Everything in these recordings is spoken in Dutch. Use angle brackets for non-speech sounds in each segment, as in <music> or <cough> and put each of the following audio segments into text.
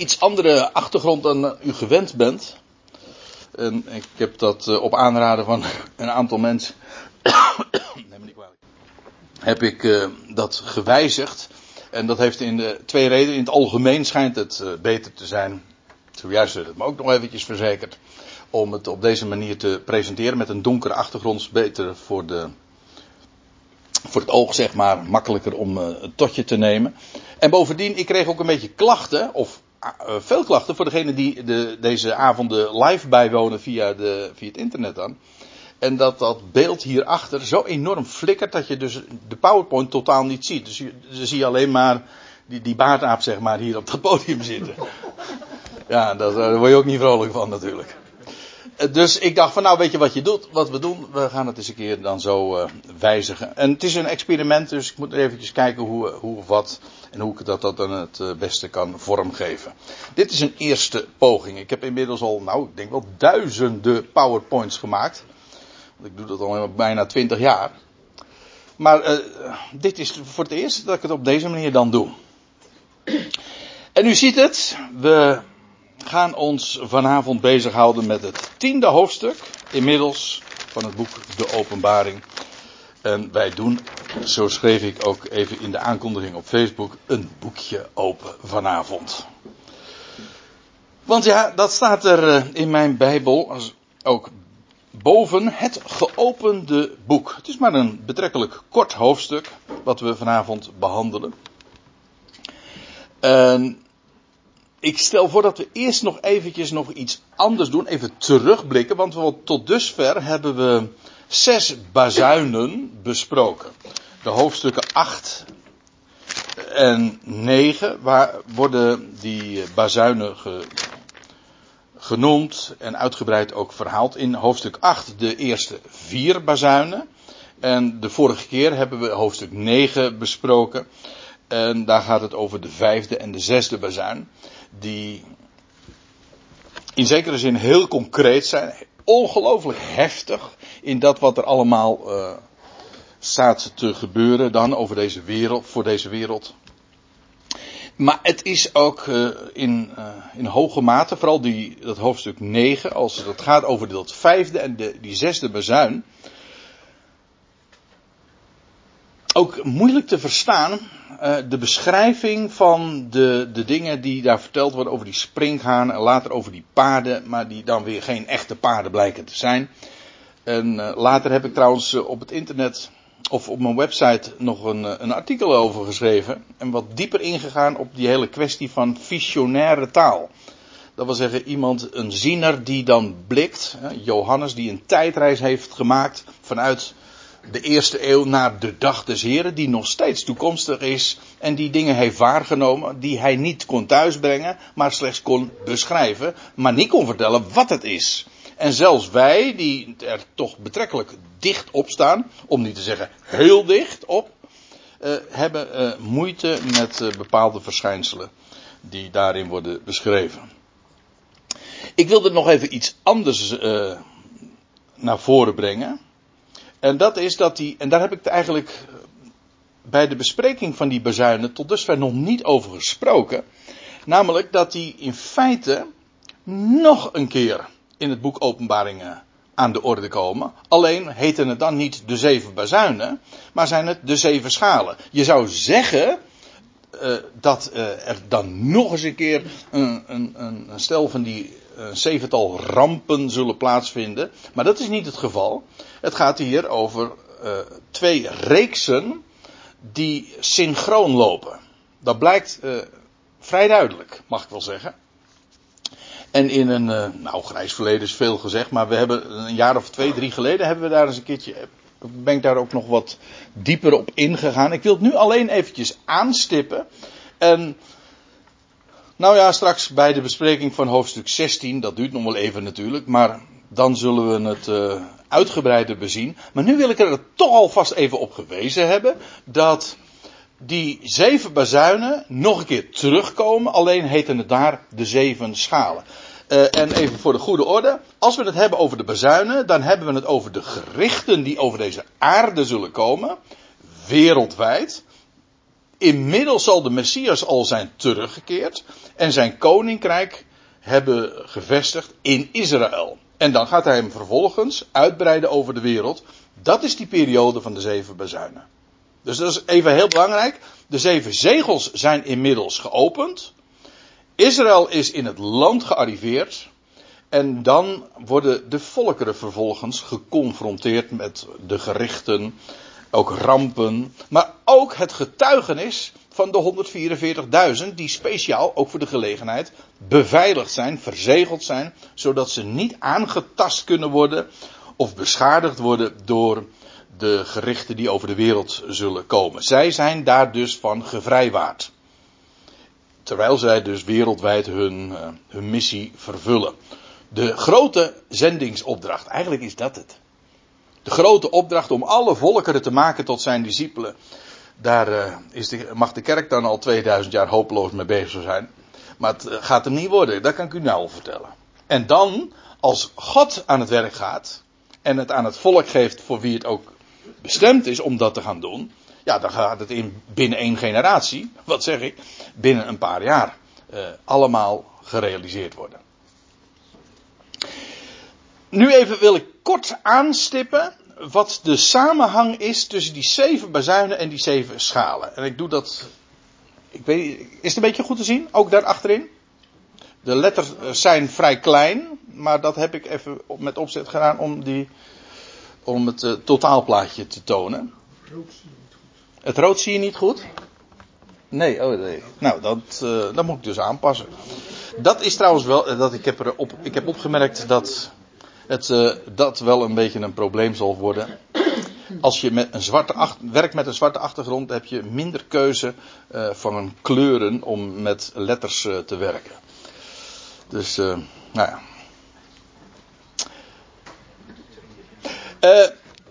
iets andere achtergrond dan eh, u gewend bent. En ik heb dat eh, op aanraden van <laughs> een aantal mensen. <coughs> neem me niet kwalijk. Heb ik uh, dat gewijzigd. En dat heeft in twee redenen. In het algemeen schijnt het beter te zijn. Zojuist werd het me ook nog eventjes verzekerd. Om het op deze manier te presenteren met een donkere achtergrond. Beter voor, de, voor het oog, zeg maar. Makkelijker om het totje te nemen. En bovendien, ik kreeg ook een beetje klachten. Of veel klachten voor degenen die de, deze avonden live bijwonen via, de, via het internet dan. En dat dat beeld hierachter zo enorm flikkert dat je dus de PowerPoint totaal niet ziet. Dus je, dus zie je alleen maar die, die baardaap zeg maar hier op dat podium zitten. <laughs> Ja, dat, daar word je ook niet vrolijk van natuurlijk. Dus ik dacht van nou weet je wat je doet, wat we doen, we gaan het eens een keer dan zo uh, wijzigen. En het is een experiment, dus ik moet eventjes kijken hoe, hoe of wat en hoe ik dat, dat dan het beste kan vormgeven. Dit is een eerste poging. Ik heb inmiddels al, nou ik denk wel duizenden powerpoints gemaakt. Ik doe dat al bijna twintig jaar. Maar dit is voor het eerst dat ik het op deze manier dan doe. En u ziet het, we gaan ons vanavond bezighouden met het tiende hoofdstuk, inmiddels, van het boek De Openbaring. En wij doen, zo schreef ik ook even in de aankondiging op Facebook, een boekje open vanavond. Want ja, dat staat er in mijn Bijbel ook boven het geopende boek. Het is maar een betrekkelijk kort hoofdstuk wat we vanavond behandelen. En ik stel voor dat we eerst nog eventjes nog iets anders doen, even terugblikken, want we, tot dusver hebben we zes bazuinen besproken. De hoofdstukken 8 en 9, waar worden die bazuinen ge, genoemd en uitgebreid ook verhaald. In hoofdstuk 8 de eerste vier bazuinen. En de vorige keer hebben we hoofdstuk 9 besproken. En daar gaat het over de vijfde en de zesde bazuin. Die in zekere zin heel concreet zijn. Ongelooflijk heftig in dat wat er allemaal uh, staat te gebeuren dan over deze wereld, voor deze wereld. Maar het is ook uh, in, uh, in hoge mate, vooral die, dat hoofdstuk 9, als het gaat over dat vijfde en de, die zesde bezuin. Ook moeilijk te verstaan, uh, de beschrijving van de, de dingen die daar verteld worden over die springhaan en later over die paarden, maar die dan weer geen echte paarden blijken te zijn. En later heb ik trouwens op het internet of op mijn website nog een, een, artikel over geschreven. En wat dieper ingegaan op die hele kwestie van visionaire taal. Dat wil zeggen, iemand, een ziener die dan blikt. Johannes die een tijdreis heeft gemaakt vanuit de eerste eeuw naar de dag des Heren. Die nog steeds toekomstig is. En die dingen heeft waargenomen die hij niet kon thuisbrengen. Maar slechts kon beschrijven. Maar niet kon vertellen wat het is. En zelfs wij, die er toch betrekkelijk dicht op staan, om niet te zeggen heel dicht op, uh, hebben uh, moeite met uh, bepaalde verschijnselen die daarin worden beschreven. Ik wilde nog even iets anders naar voren brengen. En dat is dat die, en daar heb ik eigenlijk bij de bespreking van die bezuinen tot dusver nog niet over gesproken. Namelijk dat die in feite nog een keer in het boek Openbaringen aan de orde komen. Alleen heten het dan niet de zeven bazuinen, maar zijn het de zeven schalen. Je zou zeggen uh, dat uh, er dan nog eens een keer een, een, een stel van die een zevental rampen zullen plaatsvinden. Maar dat is niet het geval. Het gaat hier over twee reeksen die synchroon lopen. Dat blijkt vrij duidelijk, mag ik wel zeggen. En in een, nou grijs verleden is veel gezegd, maar we hebben een jaar of twee, drie geleden hebben we daar eens een keertje, ben ik daar ook nog wat dieper op ingegaan. Ik wil het nu alleen eventjes aanstippen. En, nou ja, straks bij de bespreking van hoofdstuk 16, dat duurt nog wel even natuurlijk, maar dan zullen we het uh, uitgebreider bezien. Maar nu wil ik er toch alvast even op gewezen hebben dat die zeven bazuinen nog een keer terugkomen, alleen heten het daar de zeven schalen. Uh, en even voor de goede orde, als we het hebben over de bazuinen, dan hebben we het over de gerichten die over deze aarde zullen komen, wereldwijd. Inmiddels zal de Messias al zijn teruggekeerd en zijn koninkrijk hebben gevestigd in Israël. En dan gaat hij hem vervolgens uitbreiden over de wereld. Dat is die periode van de zeven bazuinen. Dus dat is even heel belangrijk. De zeven zegels zijn inmiddels geopend. Israël is in het land gearriveerd. En dan worden de volkeren vervolgens geconfronteerd met de gerichten, ook rampen, maar ook het getuigenis van de 144.000 die speciaal, ook voor de gelegenheid, beveiligd zijn, verzegeld zijn, zodat ze niet aangetast kunnen worden of beschadigd worden door de gerichten die over de wereld zullen komen. Zij zijn daar dus van gevrijwaard. Terwijl zij dus wereldwijd hun, uh, hun missie vervullen. De grote zendingsopdracht, eigenlijk is dat het. De grote opdracht om alle volkeren te maken tot zijn discipelen. Daar uh, is de, mag de kerk dan al 2000 jaar hopeloos mee bezig zijn. Maar het eh, gaat hem niet worden, dat kan ik u nou al vertellen. En dan, als God aan het werk gaat en het aan het volk geeft voor wie het ook bestemd is om dat te gaan doen, ja, dan gaat het in binnen één generatie, wat zeg ik, binnen een paar jaar uh, allemaal gerealiseerd worden. Nu even wil ik kort aanstippen wat de samenhang is tussen die zeven bazuinen en die zeven schalen. En ik doe dat. Ik weet, is het een beetje goed te zien? Ook daar achterin? De letters zijn vrij klein, maar dat heb ik even met opzet gedaan om, die, om het uh, totaalplaatje te tonen. Het rood zie je niet goed? Nee, oh nee. Nou, dat, uh, dat moet ik dus aanpassen. Dat is trouwens wel, eh, dat ik heb, er op, ik heb opgemerkt dat het uh, dat wel een beetje een probleem zal worden. Als je met een zwarte werkt met een zwarte achtergrond, heb je minder keuze van kleuren om met letters te werken. Dus, nou ja.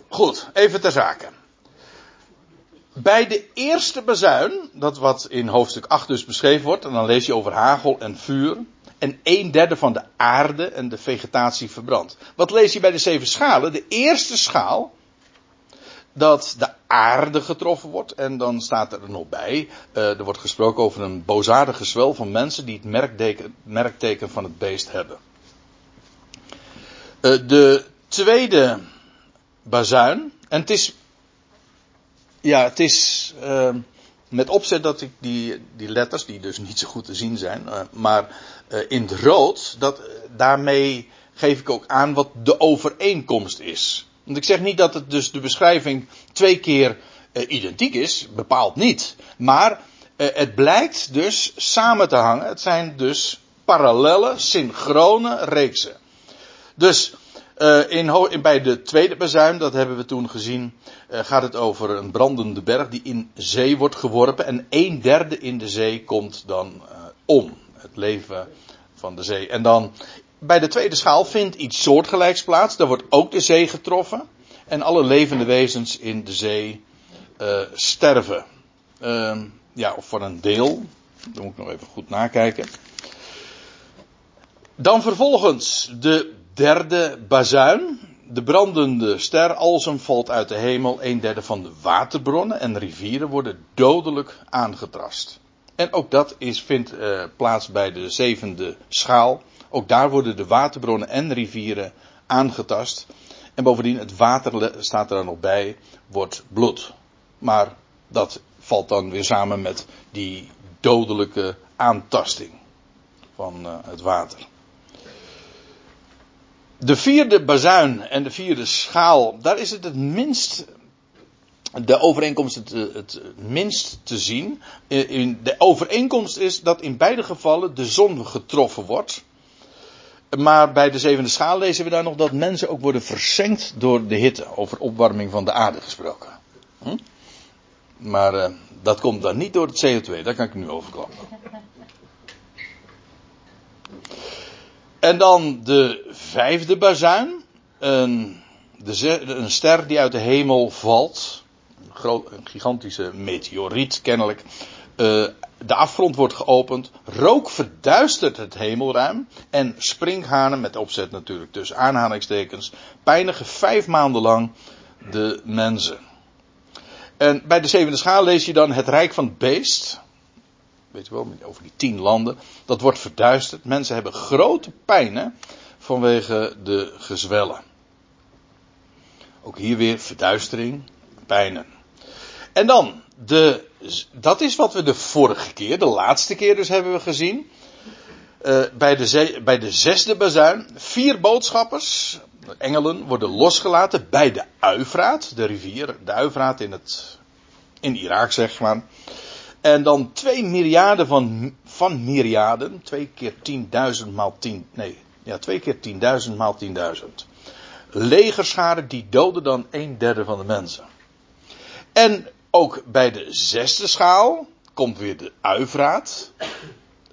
goed, even ter zake. Bij de eerste bazuin, dat wat in hoofdstuk 8 dus beschreven wordt, en dan lees je over hagel en vuur en een derde van de aarde en de vegetatie verbrandt. Wat lees je bij de zeven schalen? De eerste schaal, dat de aarde getroffen wordt. En dan staat er nog bij, uh, er wordt gesproken over een boosaardige zwel van mensen die het merkteken, merkteken van het beest hebben. Uh, de tweede bazuin, en het is, ja, het is, uh, met opzet dat ik die, die letters, die dus niet zo goed te zien zijn, uh, maar uh, in het rood, dat, daarmee geef ik ook aan wat de overeenkomst is. Want ik zeg niet dat het dus de beschrijving twee keer identiek is, bepaald niet. Maar het blijkt dus samen te hangen. Het zijn dus parallele, synchrone reeksen. Dus uh, in, bij de tweede bezuin, dat hebben we toen gezien, uh, gaat het over een brandende berg die in zee wordt geworpen. En een derde in de zee komt dan uh, om. Het leven van de zee. En dan bij de tweede schaal vindt iets soortgelijks plaats. Daar wordt ook de zee getroffen. En alle levende wezens in de zee sterven. Ehm, ja, of voor een deel. Dat moet ik nog even goed nakijken. Dan vervolgens de derde bazuin. De brandende ster alsem valt uit de hemel. Een derde van de waterbronnen en rivieren worden dodelijk aangetrast. En ook dat is, vindt uh, plaats bij de zevende schaal. Ook daar worden de waterbronnen en rivieren aangetast. En bovendien, het water staat er dan nog bij, wordt bloed. Maar dat valt dan weer samen met die dodelijke aantasting van uh, het water. De vierde bazuin en de vierde schaal, daar is het het minst, de overeenkomst het, het minst te zien. In de overeenkomst is dat in beide gevallen de zon getroffen wordt. Maar bij de zevende schaal lezen we daar nog dat mensen ook worden versengd door de hitte. Over opwarming van de aarde gesproken. Hm? Maar uh, dat komt dan niet door het CO2, daar kan ik nu overklappen. En dan de vijfde bazuin. Een, de, een ster die uit de hemel valt. Een, gigantische meteoriet kennelijk. Uh, de afgrond wordt geopend. Rook verduistert het hemelruim. En springhanen, met opzet natuurlijk tussen aanhalingstekens, pijnigen vijf maanden lang de mensen. En bij de zevende schaal lees je dan het rijk van het beest. Weet je wel, over die tien landen. Dat wordt verduisterd. Mensen hebben grote pijnen vanwege de gezwellen. Ook hier weer verduistering, pijnen. En dan, de, dat is wat we de vorige keer, de laatste keer dus hebben we gezien. Uh, bij, de bij de zesde bazuin, vier boodschappers, engelen, worden losgelaten bij de Uifraat, de rivier, de Uifraat in, het, in Irak zeg maar. En dan twee myriaden van, van myriaden, twee keer tienduizend maal tien, nee, ja, twee keer tienduizend maal tienduizend. Legerscharen die doden dan een derde van de mensen. En ook bij de zesde schaal komt weer de uivraat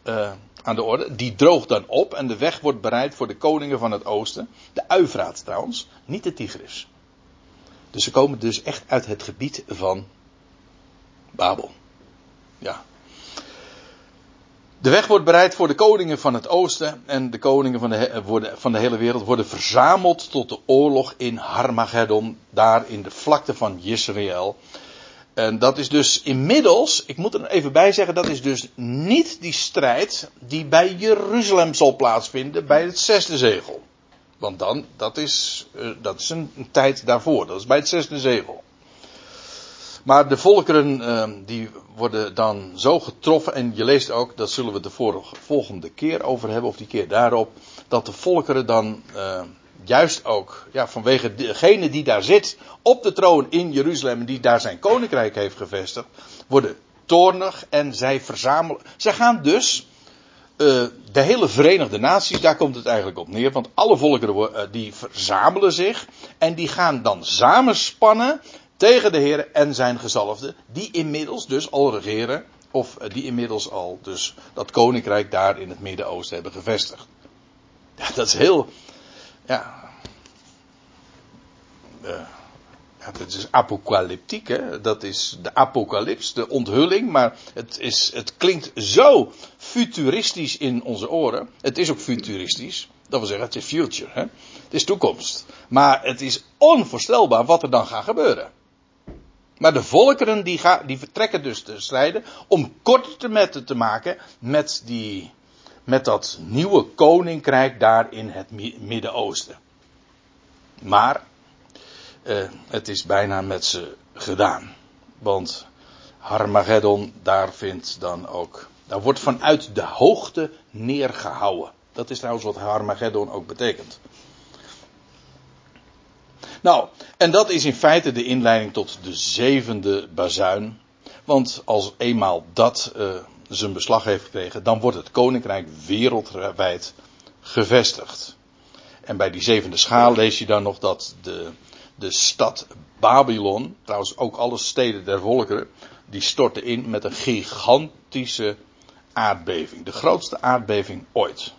uh, aan de orde. Die droogt dan op en de weg wordt bereid voor de koningen van het oosten. De uivraat trouwens, niet de Tigris. Dus ze komen dus echt uit het gebied van Babel. Ja. De weg wordt bereid voor de koningen van het oosten en de koningen van de, van de hele wereld worden verzameld tot de oorlog in Harmageddon, daar in de vlakte van Israël. En dat is dus inmiddels, ik moet er even bij zeggen, dat is dus niet die strijd die bij Jeruzalem zal plaatsvinden bij het zesde zegel. Want dan, dat is, eh, dat is een tijd daarvoor, dat is bij het zesde zegel. Maar de volkeren uh, die worden dan zo getroffen. En je leest ook, dat zullen we de volgende keer over hebben, of die keer daarop. Dat de volkeren dan uh, juist ook, ja, vanwege degene die daar zit op de troon in Jeruzalem, die daar zijn koninkrijk heeft gevestigd, worden toornig en zij verzamelen. Zij gaan dus uh, de hele Verenigde Naties, daar komt het eigenlijk op neer. Want alle volkeren uh, die verzamelen zich. En die gaan dan samenspannen tegen de Heer en zijn gezalfde, die inmiddels dus al regeren, of eh, die inmiddels al dus dat koninkrijk daar in het Midden-Oosten hebben gevestigd. <laughs> Ja, dat is heel, ja, uh, is apocalyptiek, hè? dat is de apocalyps, de onthulling, maar het, is, het klinkt zo futuristisch in onze oren. Het is ook futuristisch, dat wil zeggen, het is future, hè? het is toekomst. Maar het is onvoorstelbaar wat er dan gaat gebeuren. Maar de volkeren die, die vertrekken dus te strijden om korte metten te maken met, die, met dat nieuwe koninkrijk daar in het Midden-Oosten. Maar eh, het is bijna met ze gedaan. Want Harmageddon, daar vindt dan ook. Daar wordt vanuit de hoogte neergehouden. Dat is trouwens wat Harmageddon ook betekent. Nou, en dat is in feite de inleiding tot de zevende bazuin. Want als eenmaal dat uh, zijn beslag heeft gekregen, dan wordt het koninkrijk wereldwijd gevestigd. En bij die zevende schaal lees je dan nog dat de, de stad Babylon, trouwens ook alle steden der volkeren, die storten in met een gigantische aardbeving. De grootste aardbeving ooit.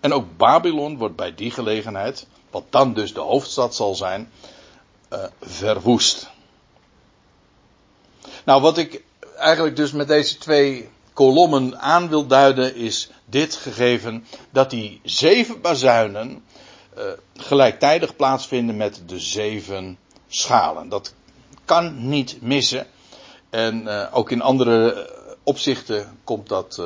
En ook Babylon wordt bij die gelegenheid, wat dan dus de hoofdstad zal zijn, uh, verwoest. Nou, wat ik eigenlijk dus met deze twee kolommen aan wil duiden is dit gegeven dat die zeven bazuinen uh, gelijktijdig plaatsvinden met de zeven schalen. Dat kan niet missen. En uh, ook in andere opzichten komt dat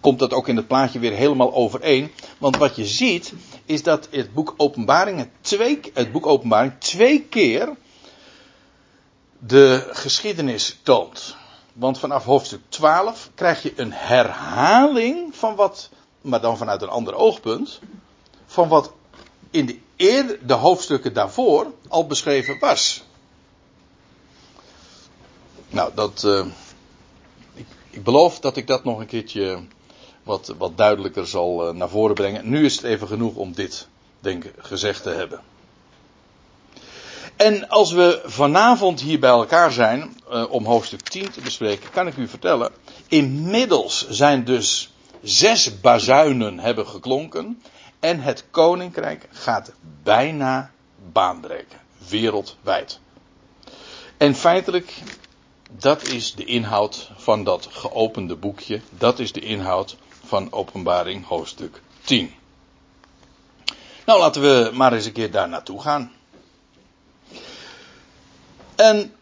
komt dat ook in het plaatje weer helemaal overeen. Want wat je ziet, is dat het boek Openbaring, twee, het boek Openbaring twee keer de geschiedenis toont. Want vanaf hoofdstuk 12 krijg je een herhaling van wat, maar dan vanuit een ander oogpunt, van wat in de, eerder, de hoofdstukken daarvoor al beschreven was. Nou, dat. Uh, ik beloof dat ik dat nog een keertje wat, wat duidelijker zal uh, naar voren brengen. Nu is het even genoeg om dit, denk gezegd te hebben. En als we vanavond hier bij elkaar zijn uh, om hoofdstuk 10 te bespreken, kan ik u vertellen. Inmiddels zijn dus zes bazuinen hebben geklonken. En het koninkrijk gaat bijna baanbreken. Wereldwijd. En feitelijk dat is de inhoud van dat geopende boekje. Dat is de inhoud van Openbaring hoofdstuk 10. Nou, laten we maar eens een keer daar naartoe gaan. En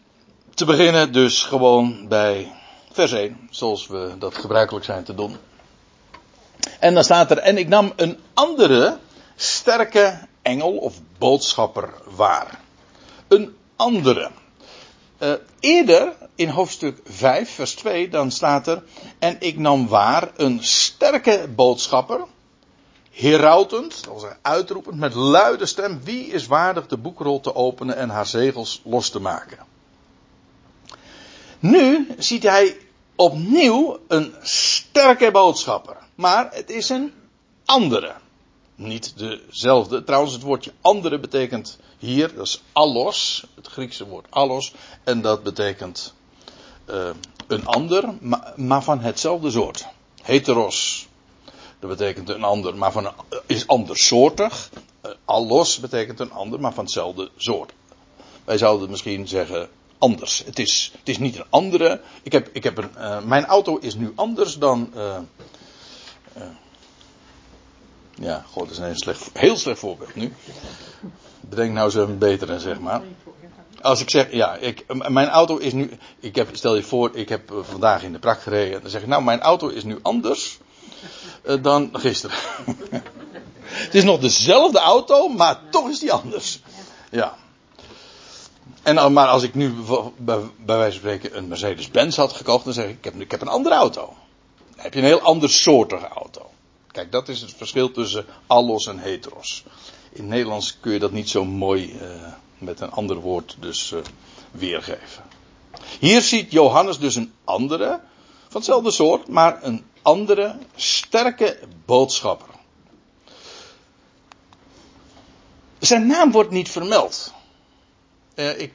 te beginnen dus gewoon bij vers 1, zoals we dat gebruikelijk zijn te doen. En dan staat er, en ik nam een andere sterke engel of boodschapper waar. Een andere. Uh, eerder in hoofdstuk 5, vers 2, dan staat er, en ik nam waar een sterke boodschapper, herautend, dat zeggen uitroepend, met luide stem, wie is waardig de boekrol te openen en haar zegels los te maken. Nu ziet hij opnieuw een sterke boodschapper. Maar het is een andere. Niet dezelfde. Trouwens, het woordje andere betekent hier, dat is allos. Het Griekse woord allos. En dat betekent uh, een ander, maar, van hetzelfde soort. Heteros. Dat betekent een ander, maar van, is andersoortig. Uh, allos betekent een ander, maar van hetzelfde soort. Wij zouden misschien zeggen anders. Het is, het is niet een andere. Ik heb, ik heb een, mijn auto is nu anders dan. Ja, god, dat is een slecht, heel slecht voorbeeld nu. Bedenk nou eens een betere, zeg maar. Als ik zeg, ja, ik, mijn auto is nu. Ik heb, stel je voor, ik heb vandaag in de prak gereden. Dan zeg ik, nou, mijn auto is nu anders dan gisteren. <laughs> Het is nog dezelfde auto, maar toch is die anders. Ja. En, maar als ik nu bij, wijze van spreken een Mercedes-Benz had gekocht, dan zeg ik, ik heb, ik heb een andere auto. Dan heb je een heel ander soortige auto. Kijk, dat is het verschil tussen allos en heteros. In Nederlands kun je dat niet zo mooi met een ander woord dus uh, weergeven. Hier ziet Johannes dus een andere, van hetzelfde soort, maar een andere, sterke boodschapper. Zijn naam wordt niet vermeld. Uh, ik,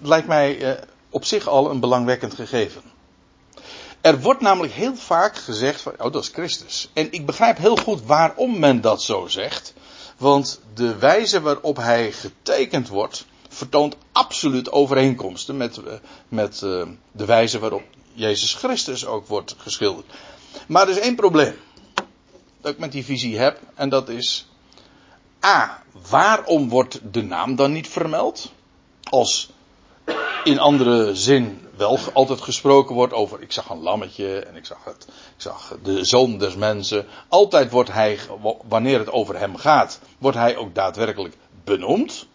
lijkt mij uh, op zich al een belangwekkend gegeven. Er wordt namelijk heel vaak gezegd van, oh dat is Christus. En ik begrijp heel goed waarom men dat zo zegt. Want de wijze waarop hij getekend wordt, vertoont absoluut overeenkomsten met, uh, met uh, de wijze waarop Jezus Christus ook wordt geschilderd. Maar er is één probleem dat ik met die visie heb, en dat is A. Waarom wordt de naam dan niet vermeld? Als in andere zin wel altijd gesproken wordt over ik zag een lammetje en ik zag, het, ik zag de zoon des mensen. Altijd wordt hij, wanneer het over hem gaat, wordt hij ook daadwerkelijk benoemd.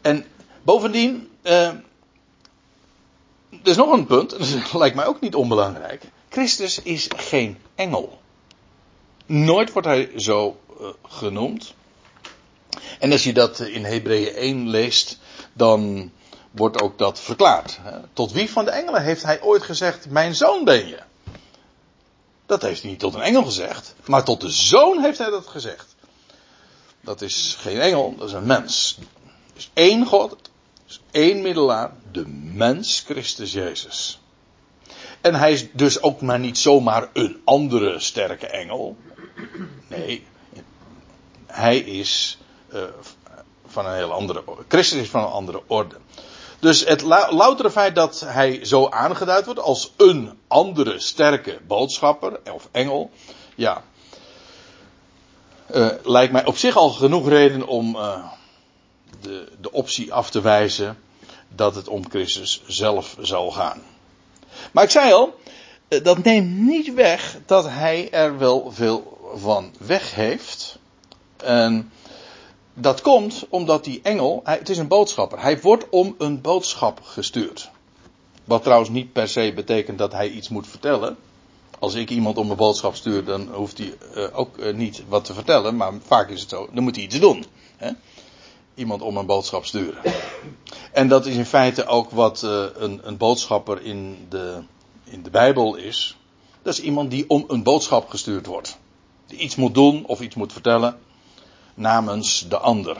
En bovendien, eh, er is nog een punt, dat <laughs> lijkt mij ook niet onbelangrijk. Christus is geen engel. Nooit wordt hij zo uh, genoemd. En als je dat in Hebreeën 1 leest, dan wordt ook dat verklaard. Tot wie van de engelen heeft hij ooit gezegd: Mijn zoon ben je? Dat heeft hij niet tot een engel gezegd, maar tot de zoon heeft hij dat gezegd. Dat is geen engel, dat is een mens. Is één God, één middelaar, de mens Christus Jezus. En hij is dus ook maar niet zomaar een andere sterke engel. Nee, hij is uh, van een heel andere. Christus is van een andere orde. Dus het loutere feit dat hij zo aangeduid wordt als een andere sterke boodschapper of engel, ja, uh, lijkt mij op zich al genoeg reden om uh, de, de optie af te wijzen dat het om Christus zelf zal gaan. Maar ik zei al, dat neemt niet weg dat hij er wel veel van weg heeft. En dat komt omdat die engel, het is een boodschapper. Hij wordt om een boodschap gestuurd. Wat trouwens niet per se betekent dat hij iets moet vertellen. Als ik iemand om een boodschap stuur, dan hoeft hij uh, ook uh, niet wat te vertellen. Maar vaak is het zo, dan moet hij iets doen. Hè? Iemand om een boodschap sturen. En dat is in feite ook wat uh, een, een boodschapper in de, in de Bijbel is. Dat is iemand die om een boodschap gestuurd wordt. Die iets moet doen of iets moet vertellen namens de ander.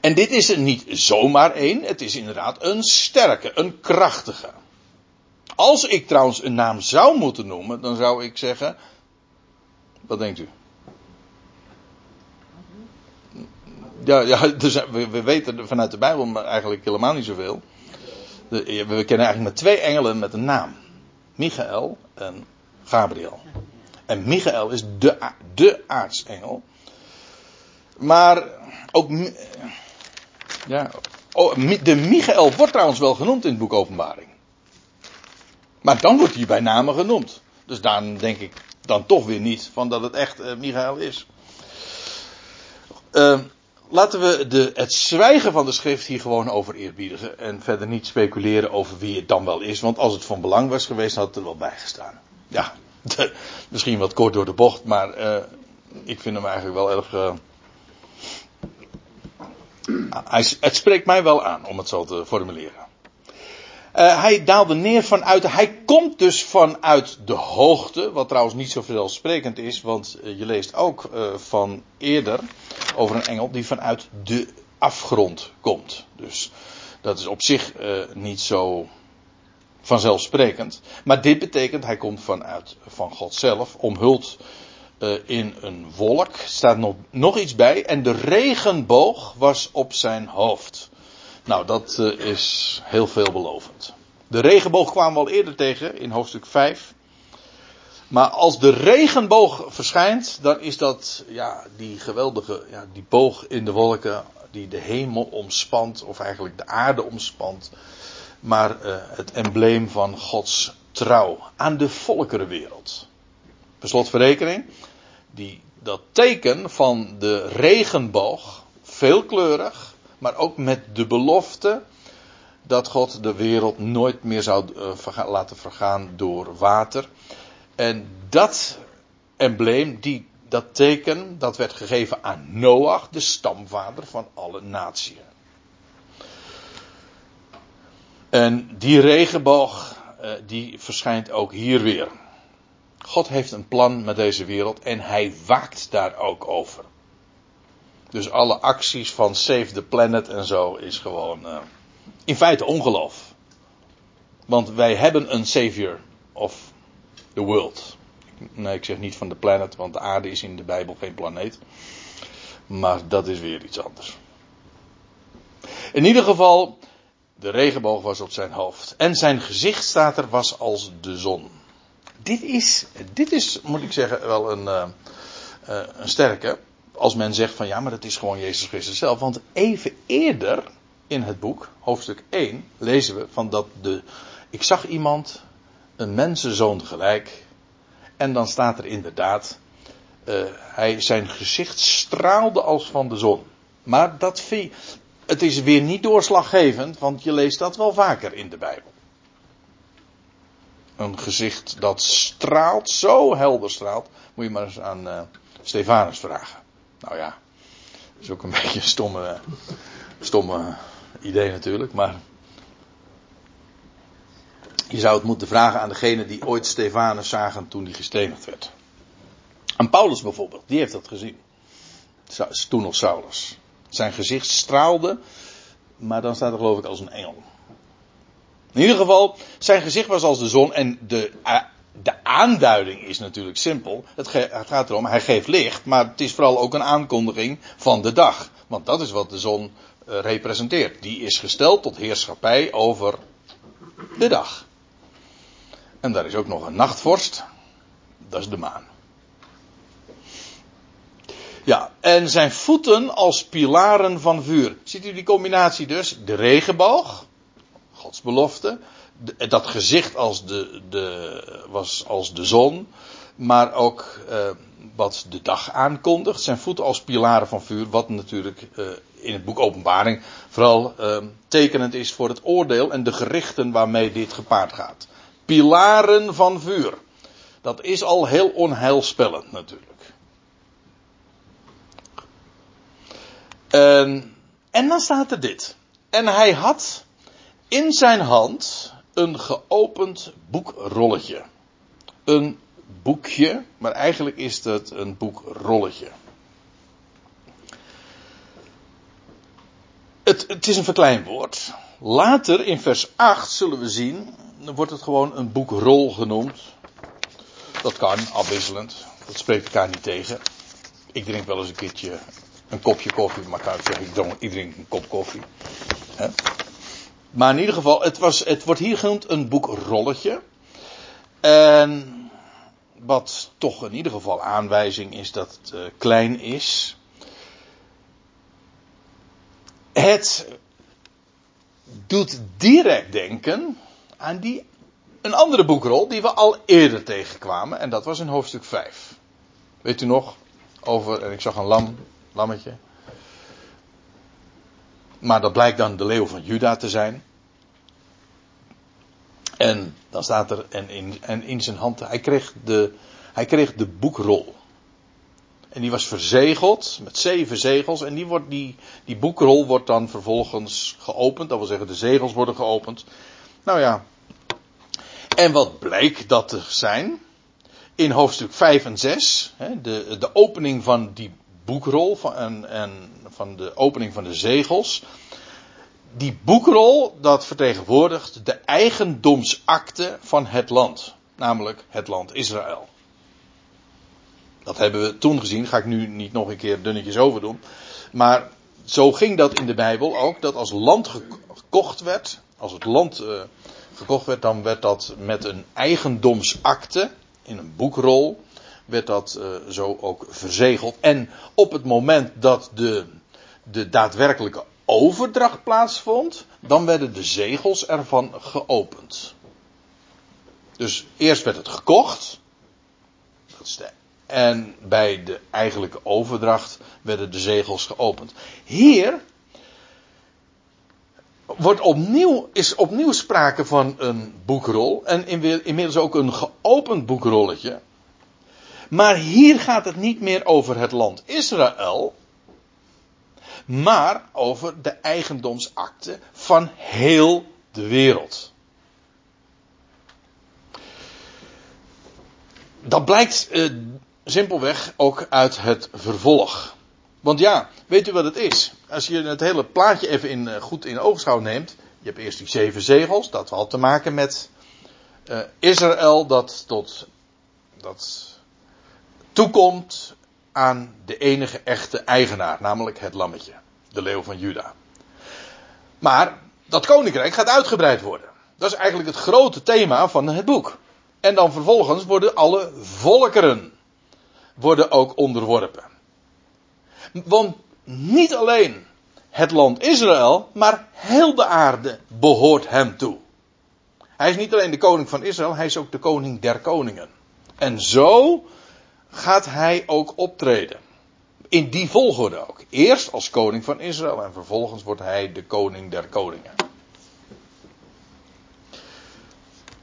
En dit is er niet zomaar één, het is inderdaad een sterke, een krachtige. Als ik trouwens een naam zou moeten noemen, dan zou ik zeggen. Wat denkt u? Ja, ja dus we, we weten vanuit de Bijbel eigenlijk helemaal niet zoveel. we kennen eigenlijk maar twee engelen met een naam: Michael en Gabriel. En Michael is de, de aartsengel. Maar ook, ja, de Michael wordt trouwens wel genoemd in het boek Openbaring. Maar dan wordt hij bij name genoemd. Dus dan denk ik dan toch weer niet van dat het echt uh, Michael is. Uh, laten we de, het zwijgen van de schrift hier gewoon over eerbiedigen. En verder niet speculeren over wie het dan wel is. Want als het van belang was geweest, had het er wel bij gestaan. Ja, <laughs> misschien wat kort door de bocht, maar uh, ik vind hem eigenlijk wel erg. Hij, het spreekt mij wel aan om het zo te formuleren. Uh, hij daalde neer vanuit, hij komt dus vanuit de hoogte, wat trouwens niet zo vanzelfsprekend is, want uh, je leest ook uh, van eerder over een engel die vanuit de afgrond komt. Dus dat is op zich niet zo vanzelfsprekend. Maar dit betekent, hij komt vanuit van God zelf, omhuld in een wolk, staat nog, nog iets bij, en de regenboog was op zijn hoofd. Nou, dat uh, is heel veelbelovend. De regenboog kwamen we al eerder tegen in hoofdstuk 5. Maar als de regenboog verschijnt, dan is dat ja, die geweldige ja, die boog in de wolken die de hemel omspant, of eigenlijk de aarde omspant. Maar uh, het embleem van Gods trouw aan de volkerenwereld. Per slotverrekening, die, dat teken van de regenboog, veelkleurig, maar ook met de belofte dat God de wereld nooit meer zou uh, laten vergaan door water. En dat embleem, die, dat teken, dat werd gegeven aan Noach, de stamvader van alle naties. En die regenboog, uh, die verschijnt ook hier weer. God heeft een plan met deze wereld en hij waakt daar ook over. Dus alle acties van Save the Planet en zo is gewoon uh, in feite ongeloof. Want wij hebben een savior of the world. Nee, ik zeg niet van de planet, want de aarde is in de Bijbel geen planeet. Maar dat is weer iets anders. In ieder geval, de regenboog was op zijn hoofd. En zijn gezicht staat er was als de zon. Dit is, dit is moet ik zeggen, wel een, uh, uh, een sterke als men zegt van ja, maar dat is gewoon Jezus Christus zelf. Want even eerder in het boek, hoofdstuk 1, lezen we van dat de. Ik zag iemand, een mensenzoon gelijk. En dan staat er inderdaad. Uh, hij, zijn gezicht straalde als van de zon. Maar dat het is weer niet doorslaggevend, want je leest dat wel vaker in de Bijbel. Een gezicht dat straalt, zo helder straalt, moet je maar eens aan uh, Stefanus vragen. Nou ja, dat is ook een <laughs> beetje een stomme, stomme idee natuurlijk, maar je zou het moeten vragen aan degene die ooit Stefanus zagen toen hij gestenigd werd. Aan Paulus bijvoorbeeld, die heeft dat gezien. Toen nog Saulus. Zijn gezicht straalde, maar dan staat er geloof ik als een engel. In ieder geval, zijn gezicht was als de zon en de de aanduiding is natuurlijk simpel. Het, gaat erom, hij geeft licht, maar het is vooral ook een aankondiging van de dag. Want dat is wat de zon uh, representeert. Die is gesteld tot heerschappij over de dag. En daar is ook nog een nachtvorst. Dat is de maan. Ja, en zijn voeten als pilaren van vuur. Ziet u die combinatie dus? De regenboog, Gods belofte dat gezicht als de, de, was als de zon, maar ook uh, wat de dag aankondigt. Zijn voeten als pilaren van vuur, wat natuurlijk uh, in het boek Openbaring vooral uh, tekenend is voor het oordeel en de gerichten waarmee dit gepaard gaat. Pilaren van vuur. Dat is al heel onheilspellend natuurlijk. En, en dan staat er dit. En hij had in zijn hand een geopend boekrolletje. Een boekje, maar eigenlijk is het een boekrolletje. Het, het is een verkleinwoord. Later in vers 8 zullen we zien, dan wordt het gewoon een boekrol genoemd. Dat kan, afwisselend. Dat spreekt elkaar niet tegen. Ik drink wel eens een keertje een kopje koffie, maar ik zeggen, ik drink een kop koffie. He? Maar in ieder geval, het, was, het wordt hier genoemd een boekrolletje. En wat toch in ieder geval aanwijzing is dat het uh, klein is. Het doet direct denken aan die, een andere boekrol die we al eerder tegenkwamen. En dat was in hoofdstuk 5. Weet u nog? Over, en ik zag een lam, lammetje. Maar dat blijkt dan de leeuw van Juda te zijn. En dan staat er, en in, en in zijn hand, hij kreeg, de, hij kreeg de boekrol. En die was verzegeld met zeven zegels. En die, wordt, die, die boekrol wordt dan vervolgens geopend. Dat wil zeggen, de zegels worden geopend. Nou ja. En wat bleek dat te zijn? In hoofdstuk 5 en 6. Hè, de, de opening van die boekrol. Van, en, en van de opening van de zegels. Die boekrol, dat vertegenwoordigt de eigendomsakte van het land. Namelijk het land Israël. Dat hebben we toen gezien, ga ik nu niet nog een keer dunnetjes over doen. Maar zo ging dat in de Bijbel ook, dat als land gekocht werd, als het land uh, gekocht werd, dan werd dat met een eigendomsakte, in een boekrol, werd dat uh, zo ook verzegeld. En op het moment dat de, de daadwerkelijke overdracht plaatsvond, dan werden de zegels ervan geopend. Dus eerst werd het gekocht. Dat is en bij de eigenlijke overdracht werden de zegels geopend. Hier wordt opnieuw, is opnieuw sprake van een boekrol. En inmiddels ook een geopend boekrolletje. Maar hier gaat het niet meer over het land Israël. Maar over de eigendomsakte van heel de wereld. Dat blijkt uh, simpelweg ook uit het vervolg. Want ja, weet u wat het is? Als je het hele plaatje even in, eh, goed in oogschouw neemt. Je hebt eerst die zeven zegels. Dat had te maken met uh, Israël dat tot dat toekomt aan de enige echte eigenaar. Namelijk het lammetje. De leeuw van Juda. Maar dat koninkrijk gaat uitgebreid worden. Dat is eigenlijk het grote thema van het boek. En dan vervolgens worden alle volkeren worden ook onderworpen. Want niet alleen het land Israël, maar heel de aarde behoort hem toe. Hij is niet alleen de koning van Israël, hij is ook de koning der koningen. En zo gaat hij ook optreden. In die volgorde ook. Eerst als koning van Israël en vervolgens wordt hij de koning der koningen.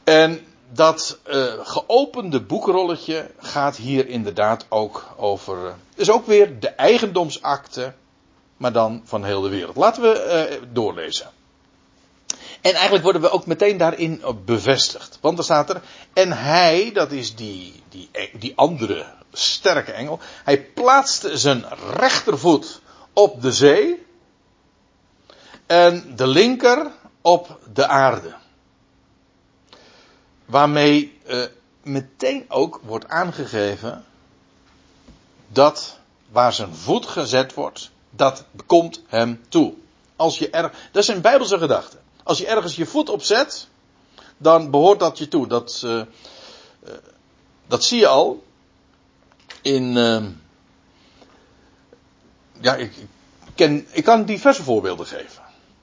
En dat uh, geopende boekrolletje gaat hier inderdaad ook over. Uh, is ook weer de eigendomsakte, maar dan van heel de wereld. Laten we uh, doorlezen. En eigenlijk worden we ook meteen daarin bevestigd. Want er staat er. En hij, dat is die, die, die andere sterke engel. Hij plaatste zijn rechtervoet op de zee. En de linker op de aarde. Waarmee uh, meteen ook wordt aangegeven dat waar zijn voet gezet wordt, dat komt hem toe. Als je er, dat een bijbelse gedachte. Als je ergens je voet op zet, dan behoort dat je toe. Dat, uh, uh, dat zie je al in. ja, ik, ken, ik kan diverse voorbeelden geven.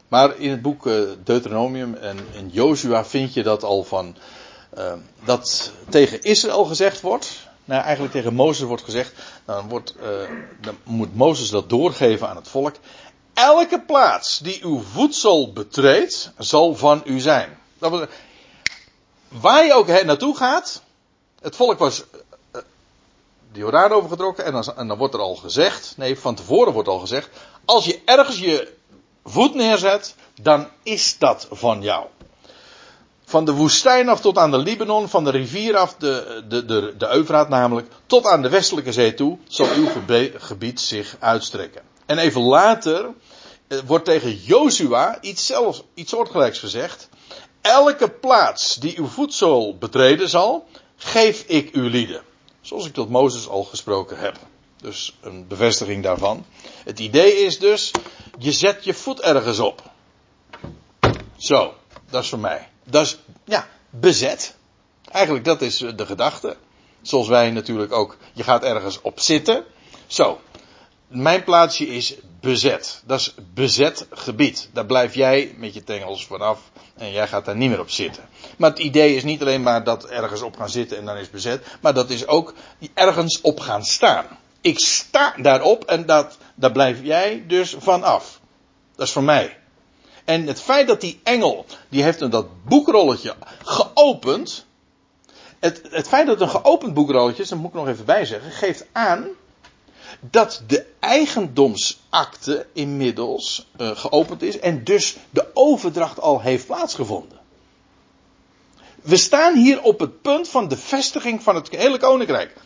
Maar in het boek Deuteronomium en in Joshua vind je dat al van uh, dat tegen Israël gezegd wordt. Nou, eigenlijk tegen Mozes wordt gezegd. Dan, wordt, uh, dan moet Mozes dat doorgeven aan het volk. Elke plaats die uw voedsel betreedt, zal van u zijn. Dat waar je ook naartoe gaat. Het volk was de Jordaan overgetrokken. En dan, dan wordt er al gezegd. Nee, van tevoren wordt al gezegd. Als je ergens je voet neerzet, dan is dat van jou. Van de woestijn af tot aan de Libanon, van de rivier af, de, de, de, de Eufraat namelijk, tot aan de westelijke zee toe, zal uw gebied zich uitstrekken. En even later eh, wordt tegen Jozua iets, zelfs, iets soortgelijks gezegd. Elke plaats die uw voedsel betreden zal, geef ik uw lieden. Zoals ik tot Mozes al gesproken heb. Dus een bevestiging daarvan. Het idee is dus, je zet je voet ergens op. Zo, dat is voor mij dat is, ja, bezet. Eigenlijk dat is de gedachte. Zoals wij natuurlijk ook, je gaat ergens op zitten. Zo. Mijn plaatsje is bezet. Dat is bezet gebied. Daar blijf jij met je tengels vanaf en jij gaat daar niet meer op zitten. Maar het idee is niet alleen maar dat ergens op gaan zitten en dan is bezet, maar dat is ook ergens op gaan staan. Ik sta daarop en dat, daar blijf jij dus vanaf. Dat is voor mij. En het feit dat die engel, die heeft dat boekrolletje geopend. Het, het feit dat het een geopend boekrolletje is, dat moet ik nog even bijzeggen, geeft aan dat de eigendomsakte inmiddels uh, geopend is en dus de overdracht al heeft plaatsgevonden. We staan hier op het punt van de vestiging van het hele koninkrijk.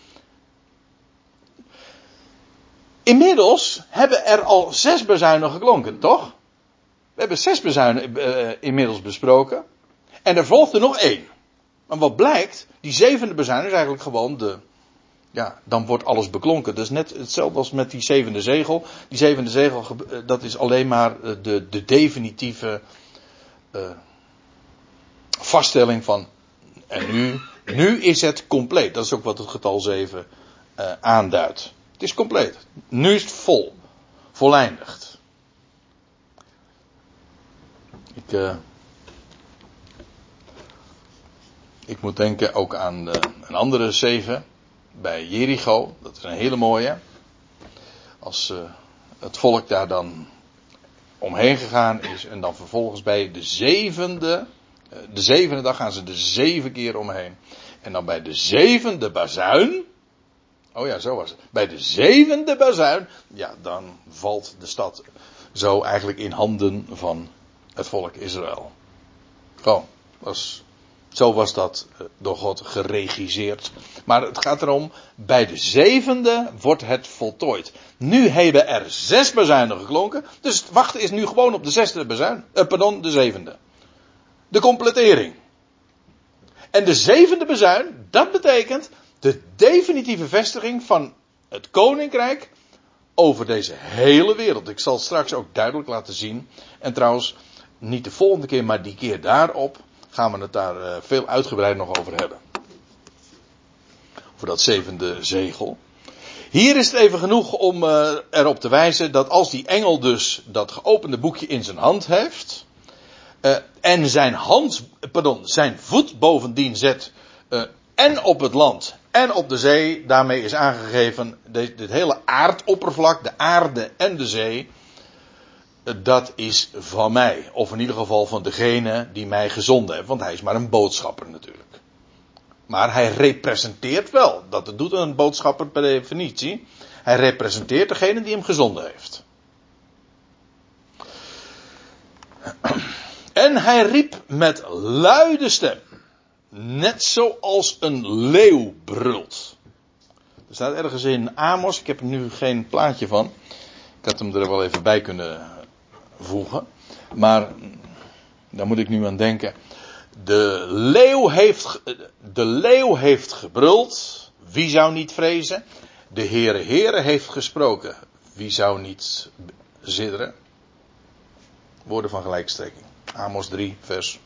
Inmiddels hebben er al zes bezuinen geklonken, toch? We hebben zes bezuinen uh, inmiddels besproken. En er volgde nog één. Maar wat blijkt, die zevende bezuin is eigenlijk gewoon de, ja, dan wordt alles beklonken. Is net hetzelfde als met die zevende zegel. Die zevende zegel, eh, dat is alleen maar eh, de, de definitieve uh, vaststelling van. En nu, nu is het compleet. Dat is ook wat het getal 7 uh, aanduidt. Het is compleet. Nu is het vol. Voleindigd. Ik, ik moet denken ook aan een andere zeven bij Jericho. Dat is een hele mooie. Als uh, het volk daar dan omheen gegaan is en dan vervolgens bij de zevende, uh, de zevende dag gaan ze er zeven keer omheen. En dan bij de zevende bazuin, oh ja, zo was het. Bij de zevende bazuin, ja, dan valt de stad zo eigenlijk in handen van het volk Israël. Gewoon, dat is zo was dat eh, door God geregisseerd. Maar het gaat erom, bij de zevende wordt het voltooid. Nu hebben er zes bezuinen geklonken. Dus het wachten is nu gewoon op de zesde bezuin. Eh, pardon, de zevende. De completering. En de zevende bezuin, dat betekent de definitieve vestiging van het koninkrijk over deze hele wereld. Ik zal straks ook duidelijk laten zien. En trouwens, niet de volgende keer, maar die keer daarop gaan we het daar eh, veel uitgebreid nog over hebben. Over dat zevende zegel. Hier is het even genoeg om uh, erop te wijzen dat als die engel dus dat geopende boekje in zijn hand heeft. Uh, en zijn hand, pardon, zijn voet bovendien zet. En op het land en op de zee. Daarmee is aangegeven dit hele aardoppervlak, de aarde en de zee dat is van mij. Of in ieder geval van degene die mij gezonden heeft. Want hij is maar een boodschapper natuurlijk. Maar hij representeert wel. Dat doet een boodschapper per definitie. Hij representeert degene die hem gezonden heeft. En hij riep met luide stem. Net zoals een leeuw brult. Er staat ergens in Amos, ik heb er nu geen plaatje van. Ik had hem er wel even bij kunnen voegen. Maar daar moet ik nu aan denken. De leeuw heeft, de leeuw heeft gebruld. Wie zou niet vrezen? De Heere Heere heeft gesproken. Wie zou niet zitteren? Woorden van gelijkstrekking. Amos 3, vers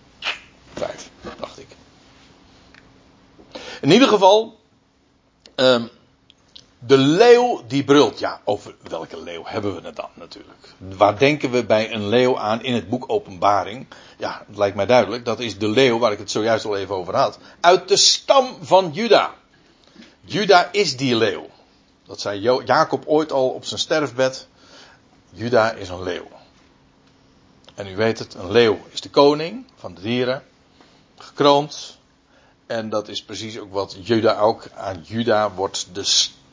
5, dacht ik. In ieder geval, um, de leeuw die brult. Ja, over welke leeuw hebben we het dan natuurlijk? Waar denken we bij een leeuw aan in het boek Openbaring? Ja, het lijkt mij duidelijk. Dat is de leeuw waar ik het zojuist al even over had. Uit de stam van Juda. Juda is die leeuw. Dat zei Jacob ooit al op zijn sterfbed. Juda is een leeuw. En u weet het, een leeuw is de koning van de dieren. Gekroond. En dat is precies ook wat Juda ook aan Juda wordt de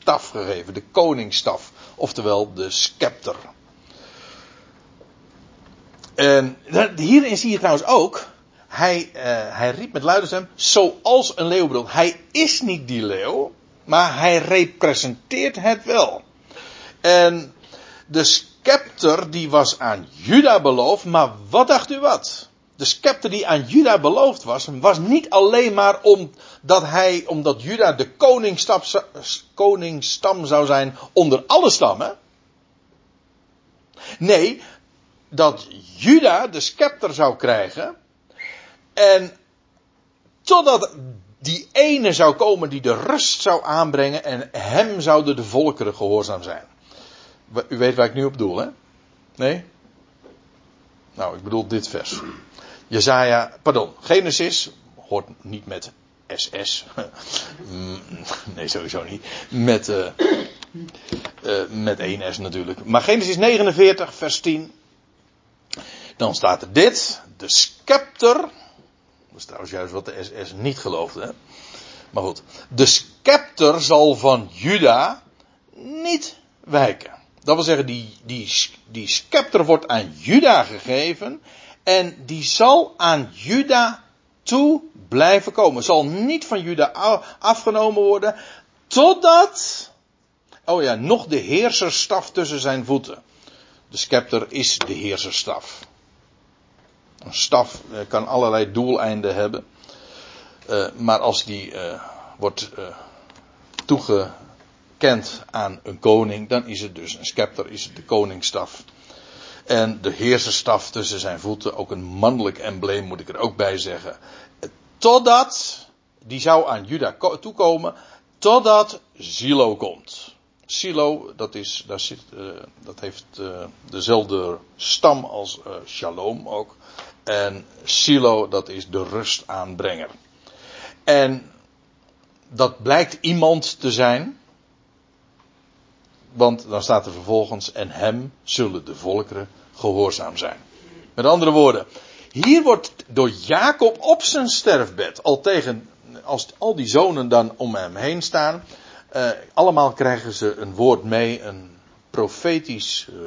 staf gegeven, de koningsstaf, oftewel de scepter. En hierin zie je trouwens ook, hij, uh, hij riep met luide stem, zoals een leeuw Hij is niet die leeuw, maar hij representeert het wel. En de scepter die was aan Juda beloofd, maar wat dacht u wat? De scepter die aan Juda beloofd was, was niet alleen maar omdat hij, omdat Juda de koningsstam zou zijn onder alle stammen. Nee, dat Juda de scepter zou krijgen. En totdat die ene zou komen die de rust zou aanbrengen en hem zouden de volkeren gehoorzaam zijn. U weet waar ik nu op doel, hè? Nee? Nou, ik bedoel dit vers. Jezaja, pardon, Genesis hoort niet met SS. <laughs> Nee, sowieso niet. Met, uh, uh, met 1S natuurlijk. Maar Genesis 49, vers 10. Dan staat er dit. De scepter. Dat is trouwens juist wat de SS niet geloofde. Hè? Maar goed. De scepter zal van Juda niet wijken. Dat wil zeggen, die, die, die scepter wordt aan Juda gegeven. En die zal aan Juda toe blijven komen. Zal niet van Juda afgenomen worden. Totdat. Oh ja, nog de heerserstaf tussen zijn voeten. De scepter is de heerserstaf. Een staf eh, kan allerlei doeleinden hebben. Uh, maar als die uh, wordt toegekend aan een koning, dan is het dus een scepter, is het de koningsstaf. En de heerserstaf tussen zijn voeten, ook een mannelijk embleem moet ik er ook bij zeggen. Totdat, die zou aan Juda toekomen, totdat Silo komt. Silo, dat, is, daar zit, uh, dat heeft uh, dezelfde stam als uh, Shalom ook. En Silo, dat is de rustaanbrenger. En dat blijkt iemand te zijn. Want dan staat er vervolgens, en hem zullen de volkeren gehoorzaam zijn. Met andere woorden, hier wordt door Jacob op zijn sterfbed, al tegen, als al die zonen dan om hem heen staan, uh, allemaal krijgen ze een woord mee, een profetisch, uh,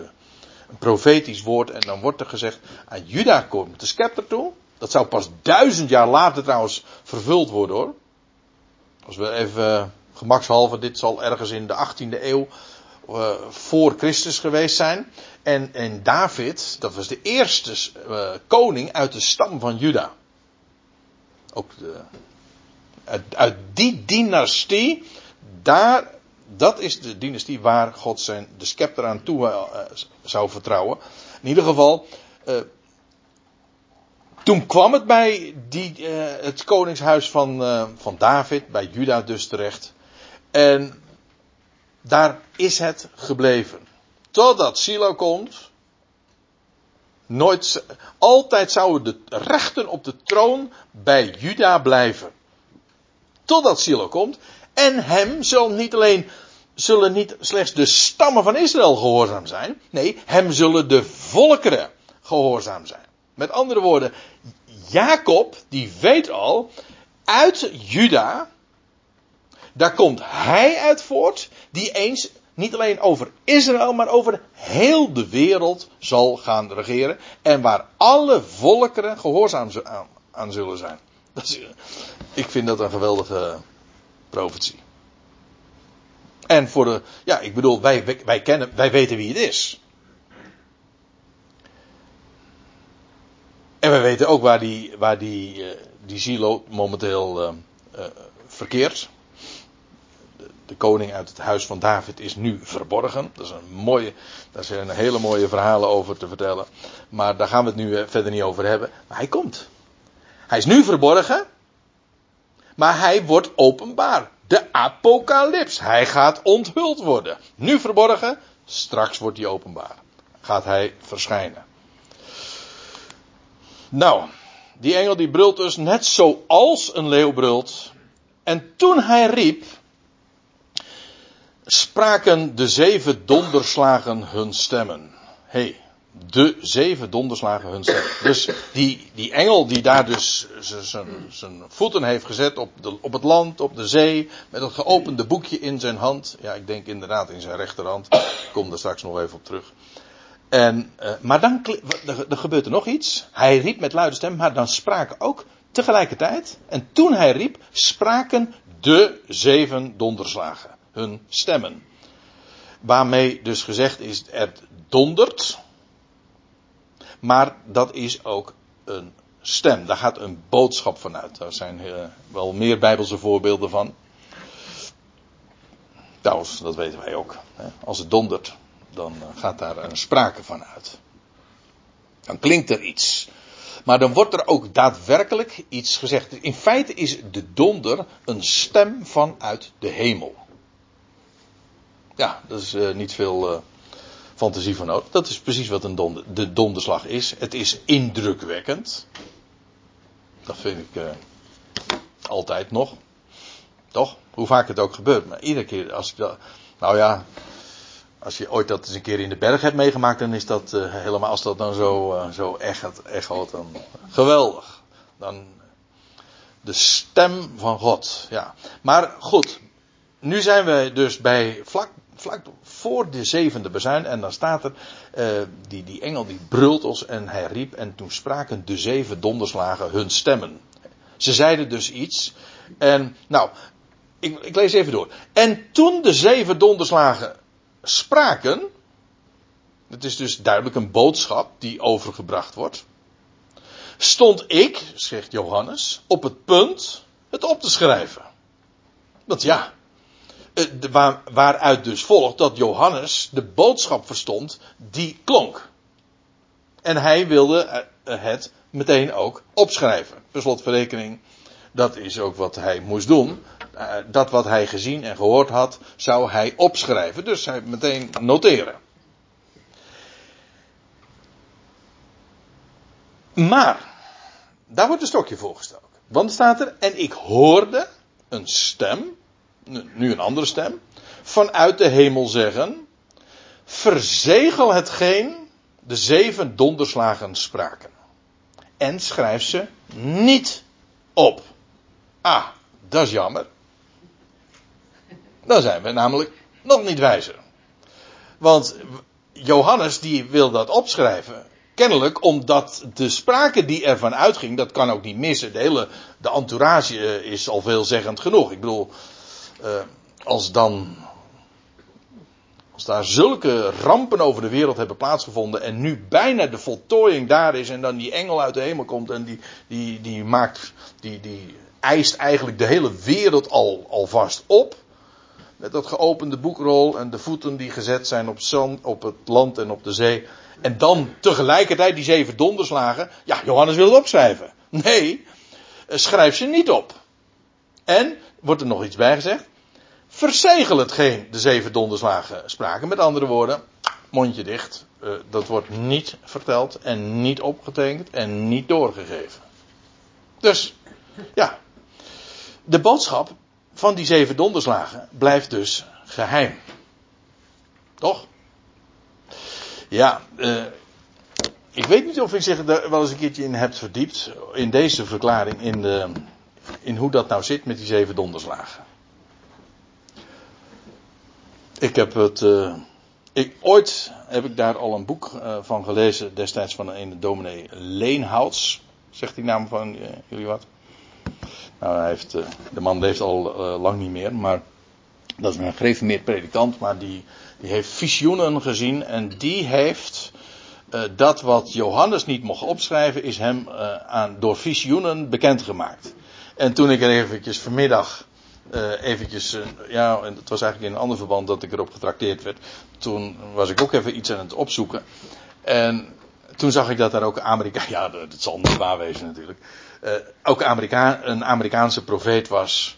een profetisch woord, en dan wordt er gezegd, aan Juda komt de scepter toe. Dat zou pas duizend jaar later trouwens vervuld worden hoor. Als we even uh, gemakshalve, dit zal ergens in de 18e eeuw uh, voor Christus geweest zijn. En, en David, dat was de eerste uh, koning uit de stam van Juda. Ook de, uit, uit, die dynastie, daar, dat is de dynastie waar God zijn, de scepter aan toe uh, zou vertrouwen. In ieder geval, toen kwam het bij die, het koningshuis van, van David, bij Juda dus terecht. En daar is het gebleven. Totdat Silo komt. Nooit, altijd zouden de rechten op de troon bij Juda blijven. Totdat Silo komt. En hem zal niet alleen, zullen niet slechts de stammen van Israël gehoorzaam zijn. Nee, hem zullen de volkeren gehoorzaam zijn. Met andere woorden, Jacob, die weet al, uit Juda, daar komt hij uit voort, die eens niet alleen over Israël, maar over heel de wereld zal gaan regeren. En waar alle volkeren gehoorzaam aan, zullen zijn. Dat is, ik vind dat een geweldige profetie. En voor de, ja, ik bedoel, wij, wij, kennen, wij weten wie het is. En wij weten ook waar die, waar die, uh, die Silo momenteel uh, uh, verkeert de koning uit het huis van David is nu verborgen. Dat is een mooie, daar zijn hele mooie verhalen over te vertellen. Maar daar gaan we het nu eh, verder niet over hebben. Maar hij komt. Hij is nu verborgen. Maar hij wordt openbaar. De apocalyps. Hij gaat onthuld worden. Nu verborgen. Straks wordt hij openbaar. Gaat hij verschijnen. Nou, die engel die brult dus net zoals een leeuw brult. En toen hij riep, spraken de zeven donderslagen hun stemmen. hey, de zeven donderslagen hun stemmen. Dus die, die engel die daar dus zijn voeten heeft gezet op, de, op het land, op de zee, met een geopende boekje in zijn hand. Ja, ik denk inderdaad in zijn rechterhand. Ik kom er straks nog even op terug. En, uh, maar dan er gebeurt er nog iets. Hij riep met luide stem, maar dan spraken ook tegelijkertijd. En toen hij riep, spraken de zeven donderslagen hun stemmen. Waarmee dus gezegd is, er dondert. Maar dat is ook een stem. Daar gaat een boodschap vanuit. Daar zijn uh, wel meer bijbelse voorbeelden van. Trouwens, dat weten wij ook. Als het dondert, dan eh, gaat daar een sprake van uit. Dan klinkt er iets. Maar dan wordt er ook daadwerkelijk iets gezegd. In feite is de donder een stem vanuit de hemel. Ja, dat is uh, niet veel uh, fantasie van nodig. Dat is precies wat een de donderslag is. Het is indrukwekkend. Dat vind ik uh, altijd nog. Toch? Hoe vaak het ook gebeurt. Maar iedere keer als ik dat. Nou ja. Als je ooit dat eens een keer in de berg hebt meegemaakt, dan is dat helemaal. Als dat dan zo, uh, zo echt, dan. Geweldig. Dan. De stem van God. Ja. Maar goed. Nu zijn we dus bij vlak, vlak voor de zevende bezuin. En dan staat er, uh, die, die engel die brult ons en hij riep. En toen spraken de zeven donderslagen hun stemmen. Ze zeiden dus iets. En nou, ik, ik lees even door. En toen de zeven donderslagen spraken. Het is dus duidelijk een boodschap die overgebracht wordt. Stond ik, zegt Johannes, op het punt het op te schrijven. Want ja, eh, waar, waaruit dus volgt dat Johannes de boodschap verstond die klonk. En hij wilde eh, het meteen ook opschrijven. Per slotverrekening, dat is ook wat hij moest doen. Eh, dat wat hij gezien en gehoord had, zou hij opschrijven. Dus hij meteen noteren. Maar, daar wordt een stokje voorgestoken. Want staat er, en ik hoorde een stem nu een andere stem, vanuit de hemel zeggen: Verzegel hetgeen de zeven donderslagen spraken. En schrijf ze niet op. Ah, dat is jammer. Dan zijn we namelijk nog niet wijzer. Want Johannes die wil dat opschrijven. Kennelijk omdat de sprake die ervan uitging, dat kan ook niet missen. De hele de entourage eh, is al veelzeggend genoeg. Ik bedoel, uh, als dan. Als daar zulke rampen over de wereld hebben plaatsgevonden. en nu bijna de voltooiing daar is. en dan die engel uit de hemel komt. en die, die, die maakt. Die, die eist eigenlijk de hele wereld al, alvast op. Met dat geopende boekrol en de voeten die gezet zijn op, zand, op het land en op de zee. En dan tegelijkertijd die zeven donderslagen. Ja, Johannes wil het opschrijven. Nee, schrijf ze niet op. En wordt er nog iets bij gezegd. Verzegel hetgeen de zeven donderslagen spraken. Met andere woorden, mondje dicht. Uh, dat wordt niet verteld en niet opgetekend en niet doorgegeven. Dus, ja. De boodschap van die zeven donderslagen blijft dus geheim. Toch? Ja, uh, ik weet niet of ik zich er wel eens een keertje in hebt verdiept. In deze verklaring, in de, in hoe dat nou zit met die zeven donderslagen. Ik heb het. Uh, ik, ooit heb ik daar al een boek uh, van gelezen, destijds van een dominee Leenhouts. Zegt die naam van uh, jullie wat? Nou, hij heeft, de man leeft al lang niet meer, maar dat is een gereformeerd predikant, maar die, die heeft visioenen gezien en die heeft dat wat Johannes niet mocht opschrijven, is hem aan, door visioenen bekendgemaakt. En toen ik er eventjes vanmiddag uh, eventjes, uh, ja, en het was eigenlijk in een ander verband dat ik erop getrakteerd werd. Toen was ik ook even iets aan het opzoeken. En toen zag ik dat daar ook Amerika, <laughs> ja, dat zal niet waar wezen natuurlijk. Uh, ook Amerika, een Amerikaanse profeet was,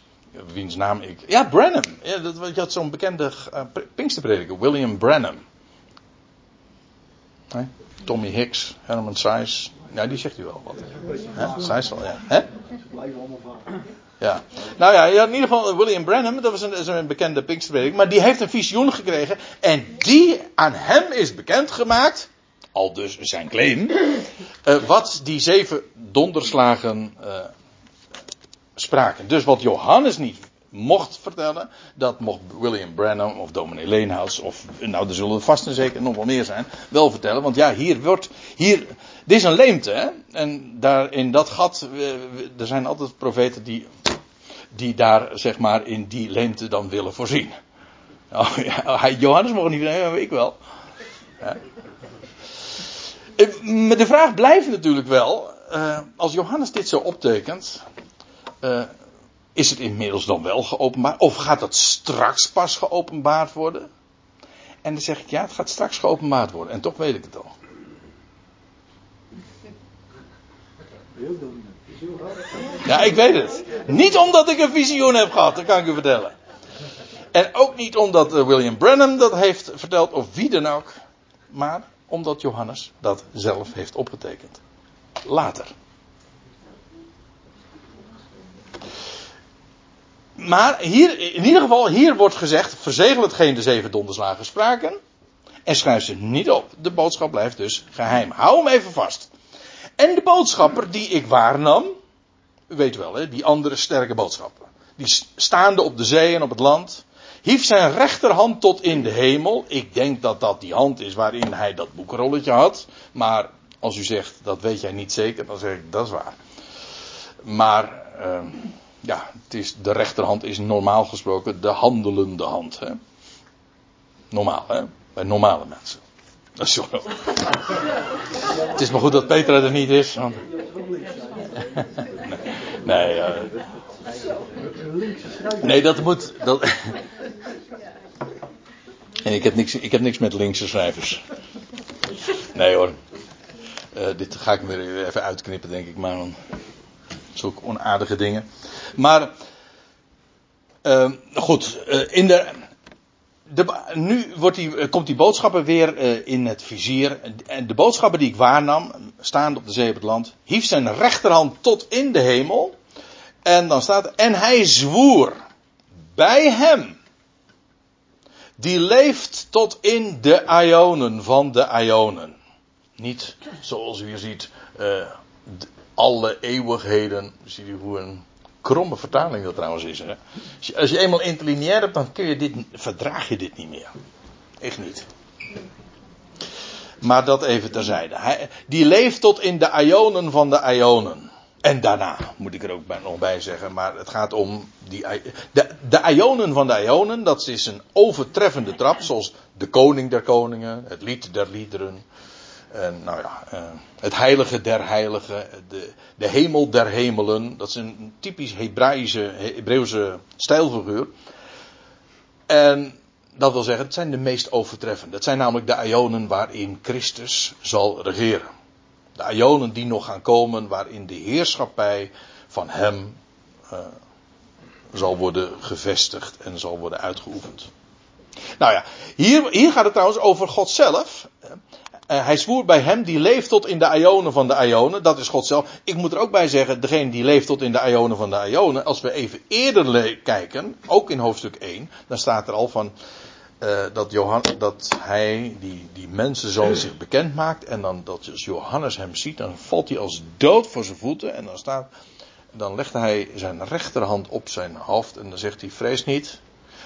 wiens naam ik. Ja, Branham. Ja, dat, je had zo'n bekende Pinksterprediker, William Branham. Tommy Hicks, Herman Size. Ja, die zegt u wel wat. Ja, wel, ja. Hè? Ja. Nou ja, in ieder geval William Branham, dat was een, een bekende Pinksterprediker, maar die heeft een visioen gekregen en die aan hem is bekendgemaakt, al dus zijn claim, uh, wat die zeven donderslagen uh, spraken. Dus wat Johannes niet mocht vertellen, dat mocht William Branham of Dominee Leenhouse of, nou er zullen vast en zeker nog wel meer zijn, wel vertellen. Want ja, hier wordt, hier, dit is een leemte hè. En daar in dat gat, er zijn altijd profeten die, die daar zeg maar in die leemte dan willen voorzien. <laughs> Oh, ja, Johannes mocht niet, nee, ik wel. Ja. De vraag blijft natuurlijk wel, uh, als Johannes dit zo optekent, is het inmiddels dan wel geopenbaard? Of gaat dat straks pas geopenbaard worden? En dan zeg ik ja, het gaat straks geopenbaard worden. En toch weet ik het al. Ja, ik weet het. Niet omdat ik een visioen heb gehad, dat kan ik u vertellen. En ook niet omdat eh, William Branham dat heeft verteld, of wie dan ook. maar omdat Johannes dat zelf heeft opgetekend. Later. Maar hier, in ieder geval, hier wordt gezegd: verzegel hetgeen de zeven donderslagen spraken. En schrijf ze niet op. De boodschap blijft dus geheim. Hou hem even vast. En de boodschapper die ik waarnam. U weet wel, hè, die andere sterke boodschappen. Die staande op de zee en op het land. Hief zijn rechterhand tot in de hemel. Ik denk dat dat die hand is waarin hij dat boekrolletje had. Maar als u zegt dat weet jij niet zeker, dan zeg ik dat is waar. Maar. Uh, ja, het is, de rechterhand is normaal gesproken de handelende hand. Hè? Normaal, hè? Bij normale mensen. <laughs> Zo. het is maar goed dat Petra er niet is. Want... <laughs> nee, uh... nee, dat moet. Dat... <laughs> en ik heb, niks, ik heb niks met linkse schrijvers. Nee hoor. Uh, dit ga ik weer even uitknippen, denk ik. Maar zulke onaardige dingen. Maar, uh, goed, uh, in de, de, nu wordt eh, komt die boodschappen weer uh, in het vizier. En de boodschappen die ik waarnam, staand op de zee op het land, hief zijn rechterhand tot in de hemel. En dan staat en hij zwoer bij hem, die leeft tot in de ionen van de ionen. Niet zoals u hier ziet, alle eeuwigheden. Zie je hoe een kromme vertaling dat trouwens is. Hè? Als, je, als je eenmaal interlineair hebt, dan kun je dit, verdraag je dit niet meer. Echt niet. Maar dat even terzijde. Hij, die leeft tot in de ionen van de ionen. En daarna, moet ik er ook nog bij zeggen. Maar het gaat om die, de, de ionen van de ionen. Dat is een overtreffende trap. Zoals de koning der koningen. Het lied der liederen. En nou ja, uh, het heilige der heiligen, de, de hemel der hemelen. Dat is een typisch Hebraïsche, Hebreeuwse stijlfiguur. En dat wil zeggen, het zijn de meest overtreffende. Het zijn namelijk de ionen waarin Christus zal regeren. De ionen die nog gaan komen, waarin de heerschappij van Hem uh, zal worden gevestigd en zal worden uitgeoefend. Nou ja, hier, hier gaat het trouwens over God zelf. Uh, hij zwoer bij hem die leeft tot in de ionen van de ionen. Dat is God zelf. Ik moet er ook bij zeggen, degene die leeft tot in de ionen van de ionen. Als we even eerder kijken, ook in hoofdstuk 1, dan staat er al van uh, dat, Johan, dat hij, die, die mensenzoon, zich bekend maakt. En dan dat als Johannes hem ziet, dan valt hij als dood voor zijn voeten. En dan staat, dan legt hij zijn rechterhand op zijn hoofd en dan zegt hij, vrees niet.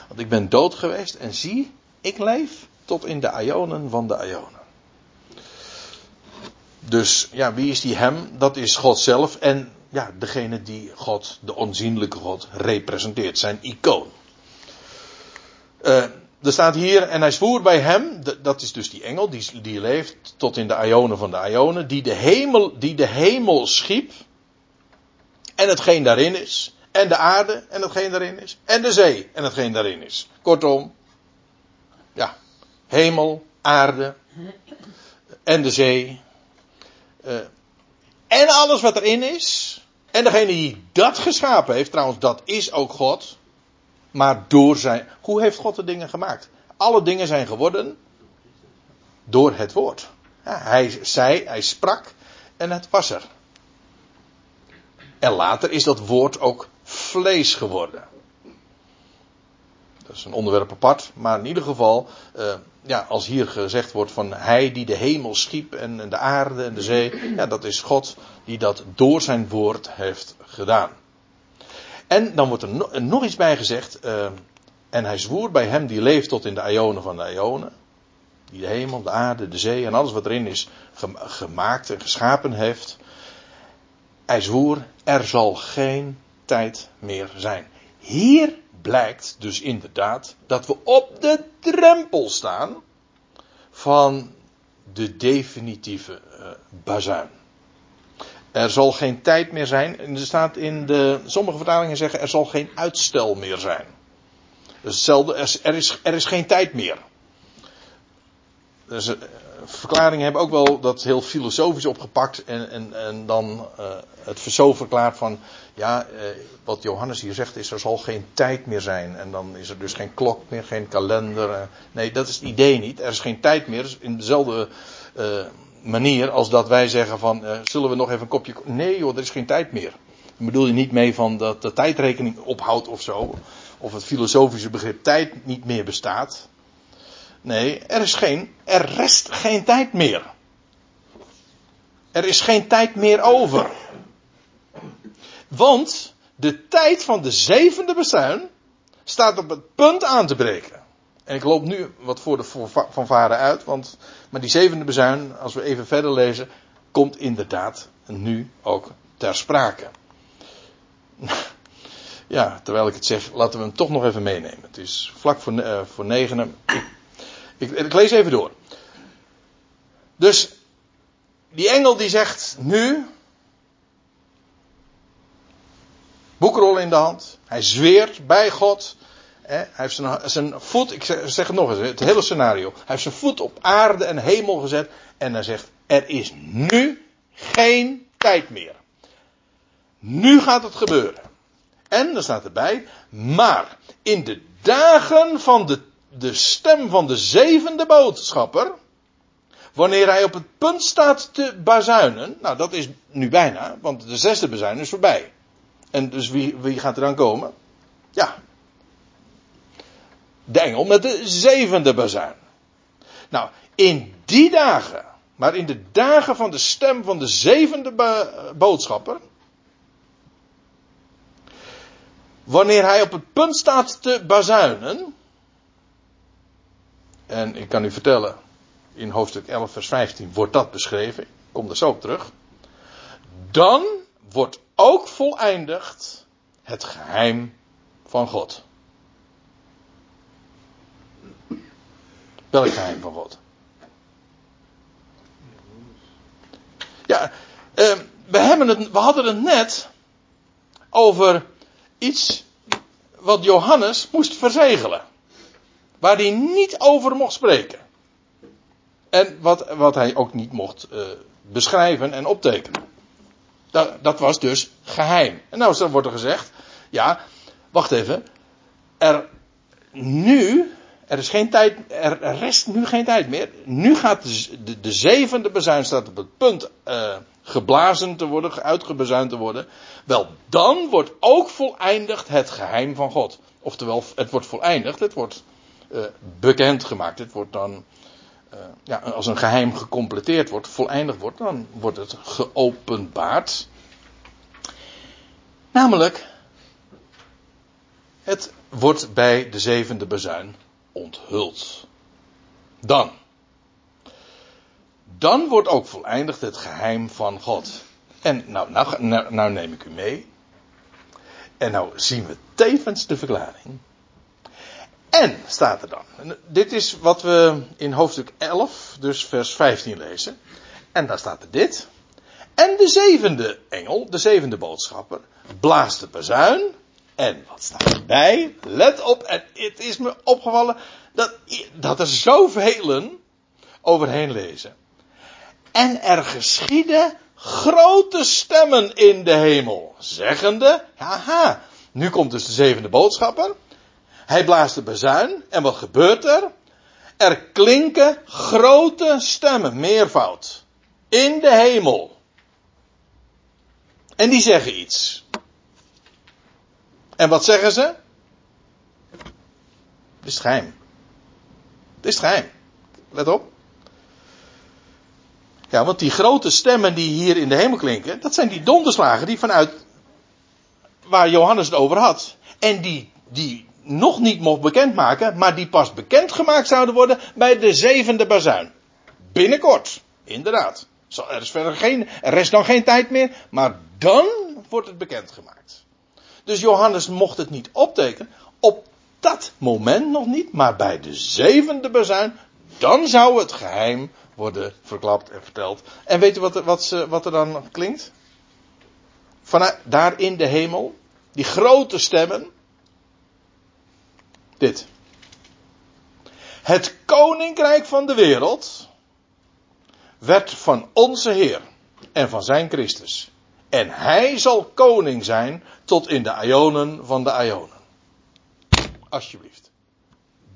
Want ik ben dood geweest en zie, ik leef tot in de ionen van de ionen. Dus ja, wie is die hem? Dat is God zelf en ja, degene die God, de onzienlijke God, representeert, zijn icoon. Uh, er staat hier, en hij zwoer bij hem, dat is dus die engel, die, die leeft tot in de ionen van de ionen, die de hemel, die de hemel schiep, en hetgeen daarin is, en de aarde, en hetgeen daarin is, en de zee, en hetgeen daarin is. Kortom, ja, hemel, aarde, en de zee, uh, en alles wat erin is. En degene die dat geschapen heeft, trouwens, dat is ook God. Maar door zijn. Hoe heeft God de dingen gemaakt? Alle dingen zijn geworden door het woord. Ja, hij zei, hij sprak en het was er. En later is dat woord ook vlees geworden. Dat is een onderwerp apart, maar in ieder geval, uh, ja, als hier gezegd wordt van hij die de hemel schiep en, de aarde en de zee, ja, dat is God die dat door zijn woord heeft gedaan. En dan wordt er no nog iets bij gezegd, uh, en hij zwoer bij hem die leeft tot in de ionen van de ionen, die de hemel, de aarde, de zee en alles wat erin is gemaakt en geschapen heeft. Hij zwoer, er zal geen tijd meer zijn. Hier blijkt dus inderdaad dat we op de drempel staan van de definitieve uh, bazuin. Er zal geen tijd meer zijn. En er staat in de. Sommige vertalingen zeggen er zal geen uitstel meer zijn. Dus hetzelfde, er is, er is geen tijd meer. Dus, uh, verklaringen hebben ook wel dat heel filosofisch opgepakt en, en, en dan uh, het zo verklaard van, ja, uh, wat Johannes hier zegt is, er zal geen tijd meer zijn. En dan is er dus geen klok meer, geen kalender. nee, dat is het idee niet. Er is geen tijd meer, in dezelfde manier als dat wij zeggen van, zullen we nog even een kopje... Nee joh, er is geen tijd meer. Dan bedoel je niet mee van dat de tijdrekening ophoudt of zo. Of het filosofische begrip tijd niet meer bestaat. Nee, er is geen, er rest geen tijd meer. Er is geen tijd meer over. Want de tijd van de zevende bezuin staat op het punt aan te breken. En ik loop nu wat voor de fanfare uit, want, maar die zevende bezuin, als we even verder lezen, komt inderdaad nu ook ter sprake. <laughs> Ja, terwijl ik het zeg, laten we hem toch nog even meenemen. Het is vlak voor, uh, voor negenen. Ik, ik lees even door. Dus die engel die zegt nu, boekrol in de hand, hij zweert bij God, hij heeft zijn, zijn voet, ik zeg, zeg, het nog eens, het hele scenario, hij heeft zijn voet op aarde en hemel gezet en hij zegt, er is nu geen tijd meer. Nu gaat het gebeuren. En, er staat erbij, maar in de dagen van de de stem van de zevende boodschapper, wanneer hij op het punt staat te bazuinen, nou dat is nu bijna, want de zesde bazuin is voorbij. En dus wie, wie gaat er dan komen? Ja, de engel met de zevende bazuin. Nou, in die dagen, maar in de dagen van de stem van de zevende boodschapper, wanneer hij op het punt staat te bazuinen, en ik kan u vertellen, in hoofdstuk 11, vers 15 wordt dat beschreven. Ik kom er zo op terug. Dan wordt ook voleindigd het geheim van God. Welk geheim van God? Ja, uh, we, hebben het, we hadden het net over iets wat Johannes moest verzegelen. Waar hij niet over mocht spreken. En wat, wat hij ook niet mocht uh, beschrijven en optekenen. Dat, dat, was dus geheim. En nou dan wordt er gezegd, ja, wacht even. Er nu, er is geen tijd, er rest nu geen tijd meer. Nu gaat de, de, de zevende bezuin staat op het punt uh, geblazen te worden, uitgebezuind te worden. Wel, dan wordt ook voleindigd het geheim van God. Oftewel, het wordt voleindigd, het wordt uh, bekend gemaakt. Het wordt dan, uh, ja, als een geheim gecompleteerd wordt, voleindigd wordt, dan wordt het geopenbaard. Namelijk, het wordt bij de zevende bezuin onthuld. Dan. Dan wordt ook voleindigd het geheim van God. En nou, nou, nou, nou neem ik u mee. En nou zien we tevens de verklaring en staat er dan. dit is wat we in hoofdstuk 11, dus vers 15 lezen. En daar staat er dit. En de zevende engel, de zevende boodschapper, blaast de bazuin. En wat staat erbij? Let op, en het is me opgevallen dat, dat er zoveel overheen lezen. En er geschieden grote stemmen in de hemel, zeggende, haha, nu komt dus de zevende boodschapper. Hij blaast de bezuin. En wat gebeurt er? Er klinken grote stemmen, meervoud. In de hemel. En die zeggen iets. En wat zeggen ze? Het is geheim. Het is geheim. Let op. Ja, want die grote stemmen die hier in de hemel klinken, dat zijn die donderslagen die vanuit waar Johannes het over had. En die, die nog niet mocht bekendmaken, maar die pas bekendgemaakt zouden worden bij de zevende bazuin. Binnenkort, inderdaad. Er is verder geen, er is dan geen tijd meer, maar dan wordt het bekendgemaakt. Dus Johannes mocht het niet optekenen, op dat moment nog niet, maar bij de zevende bazuin, dan zou het geheim worden verklapt en verteld. En weet u wat, wat, wat er dan klinkt? Vanuit daar in de hemel, die grote stemmen, dit. Het koninkrijk van de wereld werd van onze Heer en van zijn Christus. En hij zal koning zijn tot in de Ionen van de Ionen. Alsjeblieft.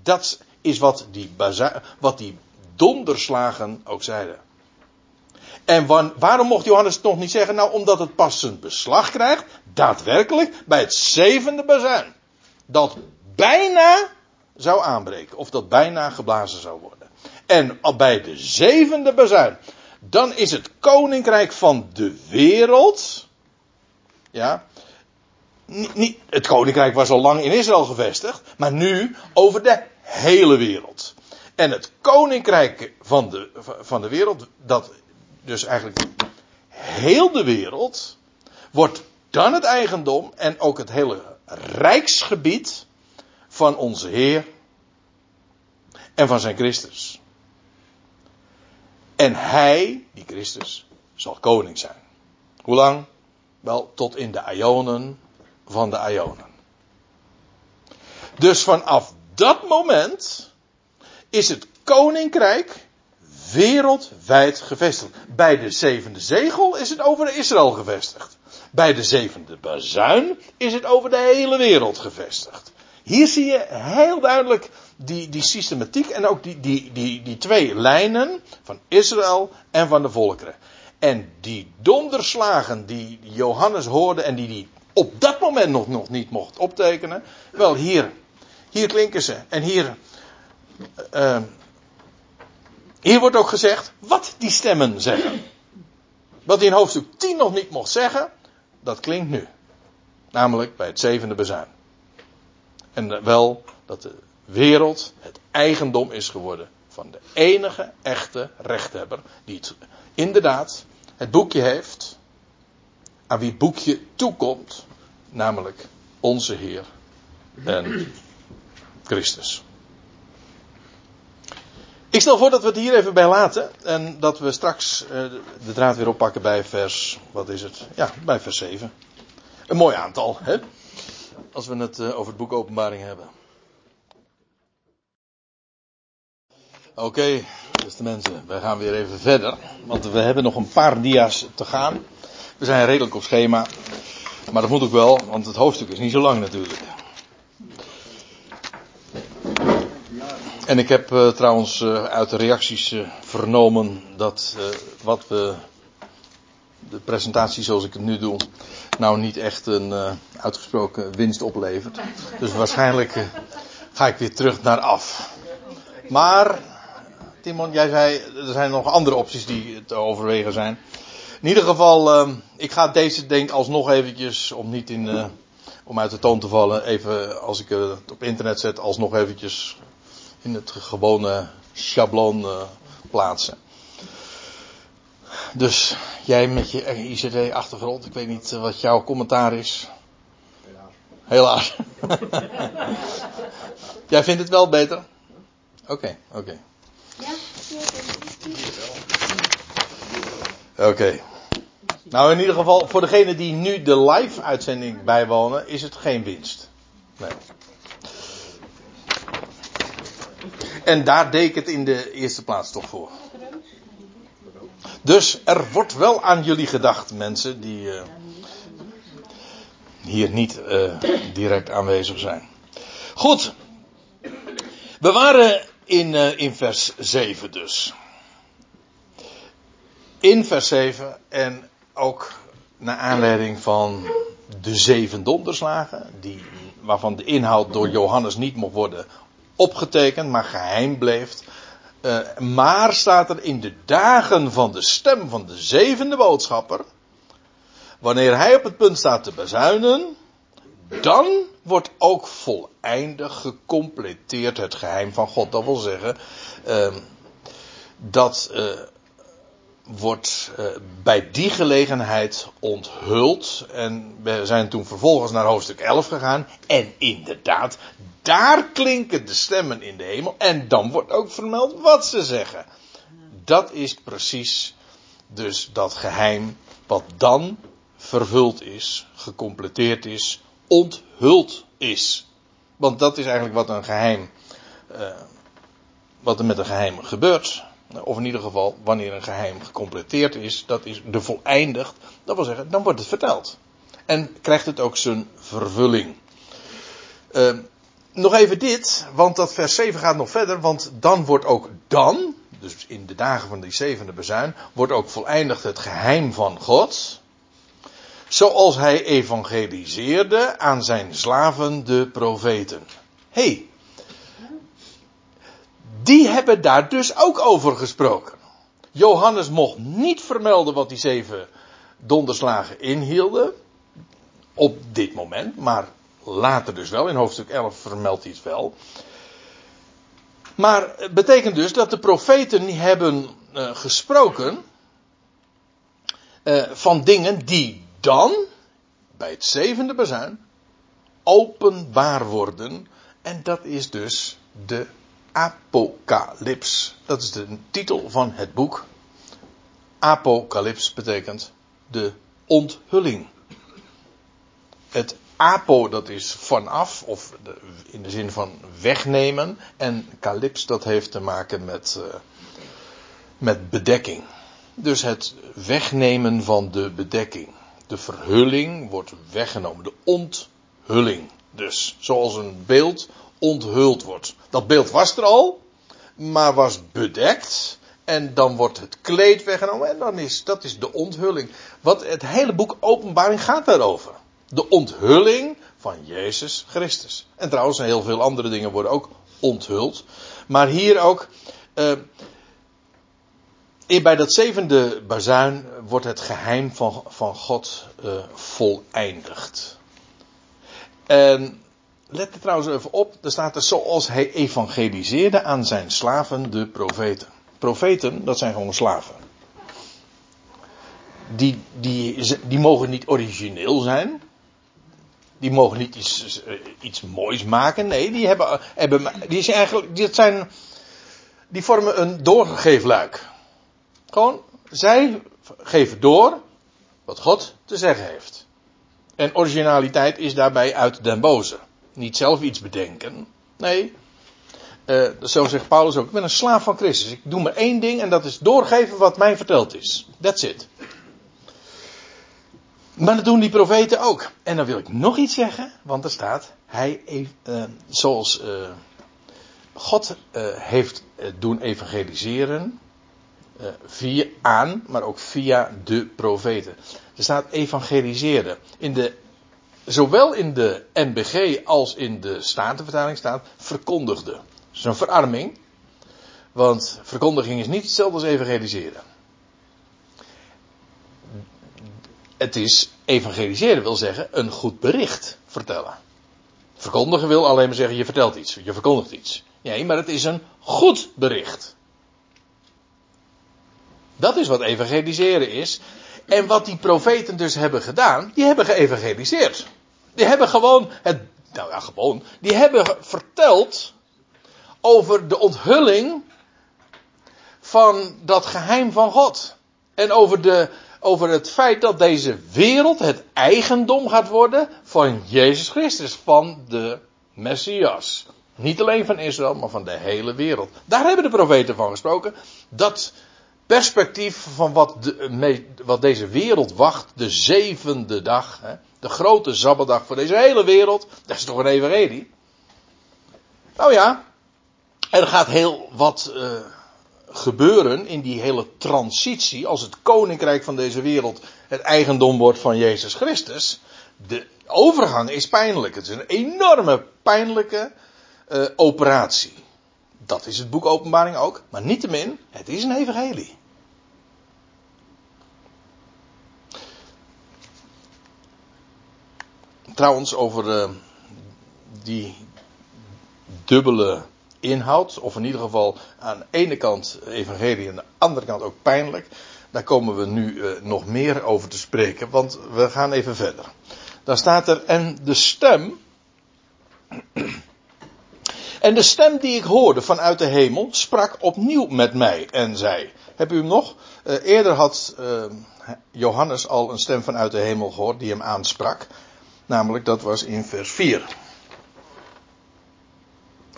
Dat is wat die, wat die donderslagen ook zeiden. En waarom mocht Johannes het nog niet zeggen? Nou, omdat het pas zijn beslag krijgt, daadwerkelijk, bij het zevende bazuin. Dat bijna zou aanbreken. Of dat bijna geblazen zou worden. En bij de zevende bazuin. Dan is het koninkrijk van de wereld. Ja. Niet, het koninkrijk was al lang in Israël gevestigd. Maar nu over de hele wereld. En het koninkrijk van de, van de wereld. Dat dus eigenlijk heel de wereld. Wordt dan het eigendom. En ook het hele rijksgebied van onze Heer en van zijn Christus. En hij, die Christus, zal koning zijn. Hoe lang? Wel, tot in de Ionen van de Ionen. Dus vanaf dat moment is het koninkrijk wereldwijd gevestigd. Bij de zevende zegel is het over Israël gevestigd. Bij de zevende bazuin is het over de hele wereld gevestigd. Hier zie je heel duidelijk die, die systematiek en ook die, die, die, die twee lijnen van Israël en van de volkeren. En die donderslagen die Johannes hoorde en die hij op dat moment nog, nog niet mocht optekenen. Wel, hier, hier klinken ze. En hier, uh, hier wordt ook gezegd wat die stemmen zeggen. Wat hij in hoofdstuk 10 nog niet mocht zeggen, dat klinkt nu. Namelijk bij het zevende bezuin. En wel dat de wereld het eigendom is geworden van de enige echte rechthebber die het inderdaad het boekje heeft aan wie het boekje toekomt, namelijk onze Heer en Christus. Ik stel voor dat we het hier even bij laten en dat we straks uh, de draad weer oppakken bij vers, wat is het? Ja, bij vers 7. Een mooi aantal, hè? Als we het uh, over het boek Openbaring hebben. Oké, beste mensen, we gaan weer even verder. Want we hebben nog een paar dia's te gaan. We zijn redelijk op schema. Maar dat moet ook wel, want het hoofdstuk is niet zo lang natuurlijk. En ik heb uh, trouwens uh, uit de reacties vernomen dat wat we. de presentatie zoals ik het nu doe. Nou niet echt een uitgesproken winst oplevert. Dus waarschijnlijk ga ik weer terug naar af. Maar Timon, jij zei, er zijn nog andere opties die te overwegen zijn. In ieder geval, uh, ik ga deze denk alsnog eventjes, om niet in, uh, om uit de toon te vallen, even als ik het op internet zet, alsnog eventjes in het gewone schabloon plaatsen. Dus jij met je ICT-achtergrond, ik weet niet wat jouw commentaar is. Helaas. Helaas. <laughs> jij vindt het wel beter? Oké, okay, oké. Okay. Ja, Oké. Okay. Nou, in ieder geval, voor degene die nu de live-uitzending bijwonen, is het geen winst. Nee. En daar deed ik het in de eerste plaats toch voor. Dus er wordt wel aan jullie gedacht, mensen die uh, hier niet uh, direct aanwezig zijn. Goed. We waren in, uh, in vers 7 dus. In vers 7 en ook naar aanleiding van de zeven donderslagen, die, waarvan de inhoud door Johannes niet mocht worden opgetekend, maar geheim bleef. Uh, maar staat er in de dagen van de stem van de zevende boodschapper, wanneer hij op het punt staat te bezuinen, dan wordt ook volleindig gecompleteerd het geheim van God. Dat wil zeggen, uh, dat uh, wordt uh, bij die gelegenheid onthuld. En we zijn toen vervolgens naar hoofdstuk 11 gegaan. En inderdaad, daar klinken de stemmen in de hemel. En dan wordt ook vermeld wat ze zeggen. Dat is precies dus dat geheim wat dan vervuld is, gecompleteerd is, onthuld is. Want dat is eigenlijk wat een geheim uh, wat er met een geheim gebeurt. Of in ieder geval, wanneer een geheim gecompleteerd is, dat is de voleindigd. Dat wil zeggen, dan wordt het verteld. En krijgt het ook zijn vervulling. Uh, nog even dit, want dat vers 7 gaat nog verder, want dan wordt ook dan, dus in de dagen van die zevende bezuin, wordt ook voleindigd het geheim van God. Zoals hij evangeliseerde aan zijn slaven de profeten. hey, die hebben daar dus ook over gesproken. Johannes mocht niet vermelden wat die zeven donderslagen inhielden. Op dit moment, maar later dus wel. In hoofdstuk 11 vermeldt hij het wel. Maar het betekent dus dat de profeten hebben uh, gesproken uh, van dingen die dan, bij het zevende bezuin, openbaar worden. En dat is dus de Apocalyps. Dat is de titel van het boek. Apocalyps betekent de onthulling. Het apo dat is vanaf, of in de zin van wegnemen. En calyps dat heeft te maken met, uh, met bedekking. Dus het wegnemen van de bedekking. De verhulling wordt weggenomen. De onthulling. Dus zoals een beeld onthuld wordt. Dat beeld was er al, maar was bedekt. En dan wordt het kleed weggenomen en dan is dat is de onthulling. Wat het hele boek Openbaring gaat daarover. De onthulling van Jezus Christus. En trouwens, heel veel andere dingen worden ook onthuld. Maar hier ook. Uh, bij dat zevende bazuin wordt het geheim van, van God uh, voleindigd. En let er trouwens even op, er staat er zoals hij evangeliseerde aan zijn slaven, de profeten. Profeten, dat zijn gewoon slaven. Die, die, die mogen niet origineel zijn. Die mogen niet iets, iets moois maken. Nee, die hebben, hebben die zijn eigenlijk, die zijn, die vormen een doorgeefluik. Gewoon, zij geven door wat God te zeggen heeft. En originaliteit is daarbij uit den boze. Niet zelf iets bedenken. Nee. Uh, zo zegt Paulus ook. Ik ben een slaaf van Christus. Ik doe maar één ding en dat is doorgeven wat mij verteld is. That's it. Maar dat doen die profeten ook. En dan wil ik nog iets zeggen, want er staat, hij, uh, zoals uh, God heeft doen evangeliseren, via aan, maar ook via de profeten. Er staat evangeliseren. In de zowel in de NBG als in de Statenvertaling staat verkondigde. Dat is een verarming. Want verkondiging is niet hetzelfde als evangeliseren. Het is evangeliseren wil zeggen een goed bericht vertellen. Verkondigen wil alleen maar zeggen je vertelt iets, je verkondigt iets. Nee, maar het is een goed bericht. Dat is wat evangeliseren is. En wat die profeten dus hebben gedaan, die hebben geëvangeliseerd. Die hebben gewoon het, nou ja, gewoon, die hebben verteld over de onthulling van dat geheim van God. En over, de, over het feit dat deze wereld het eigendom gaat worden van Jezus Christus, van de Messias. Niet alleen van Israël, maar van de hele wereld. Daar hebben de profeten van gesproken. Dat perspectief van wat, de, wat deze wereld wacht, de zevende dag, hè, de grote Sabbatdag voor deze hele wereld, dat is toch een evangelie? Nou ja, er gaat heel wat uh, gebeuren in die hele transitie, als het koninkrijk van deze wereld het eigendom wordt van Jezus Christus. De overgang is pijnlijk. Het is een enorme pijnlijke uh, operatie. Dat is het boek Openbaring ook. Maar niettemin, het is een evangelie. Trouwens, over uh, die dubbele inhoud, of in ieder geval aan de ene kant evangelie en aan de andere kant ook pijnlijk. Daar komen we nu uh, nog meer over te spreken, want we gaan even verder. Daar staat er, en de stem en de stem die ik hoorde vanuit de hemel sprak opnieuw met mij en zei. Heb u hem nog? Uh, eerder had uh, Johannes al een stem vanuit de hemel gehoord die hem aansprak. Namelijk dat was in vers 4.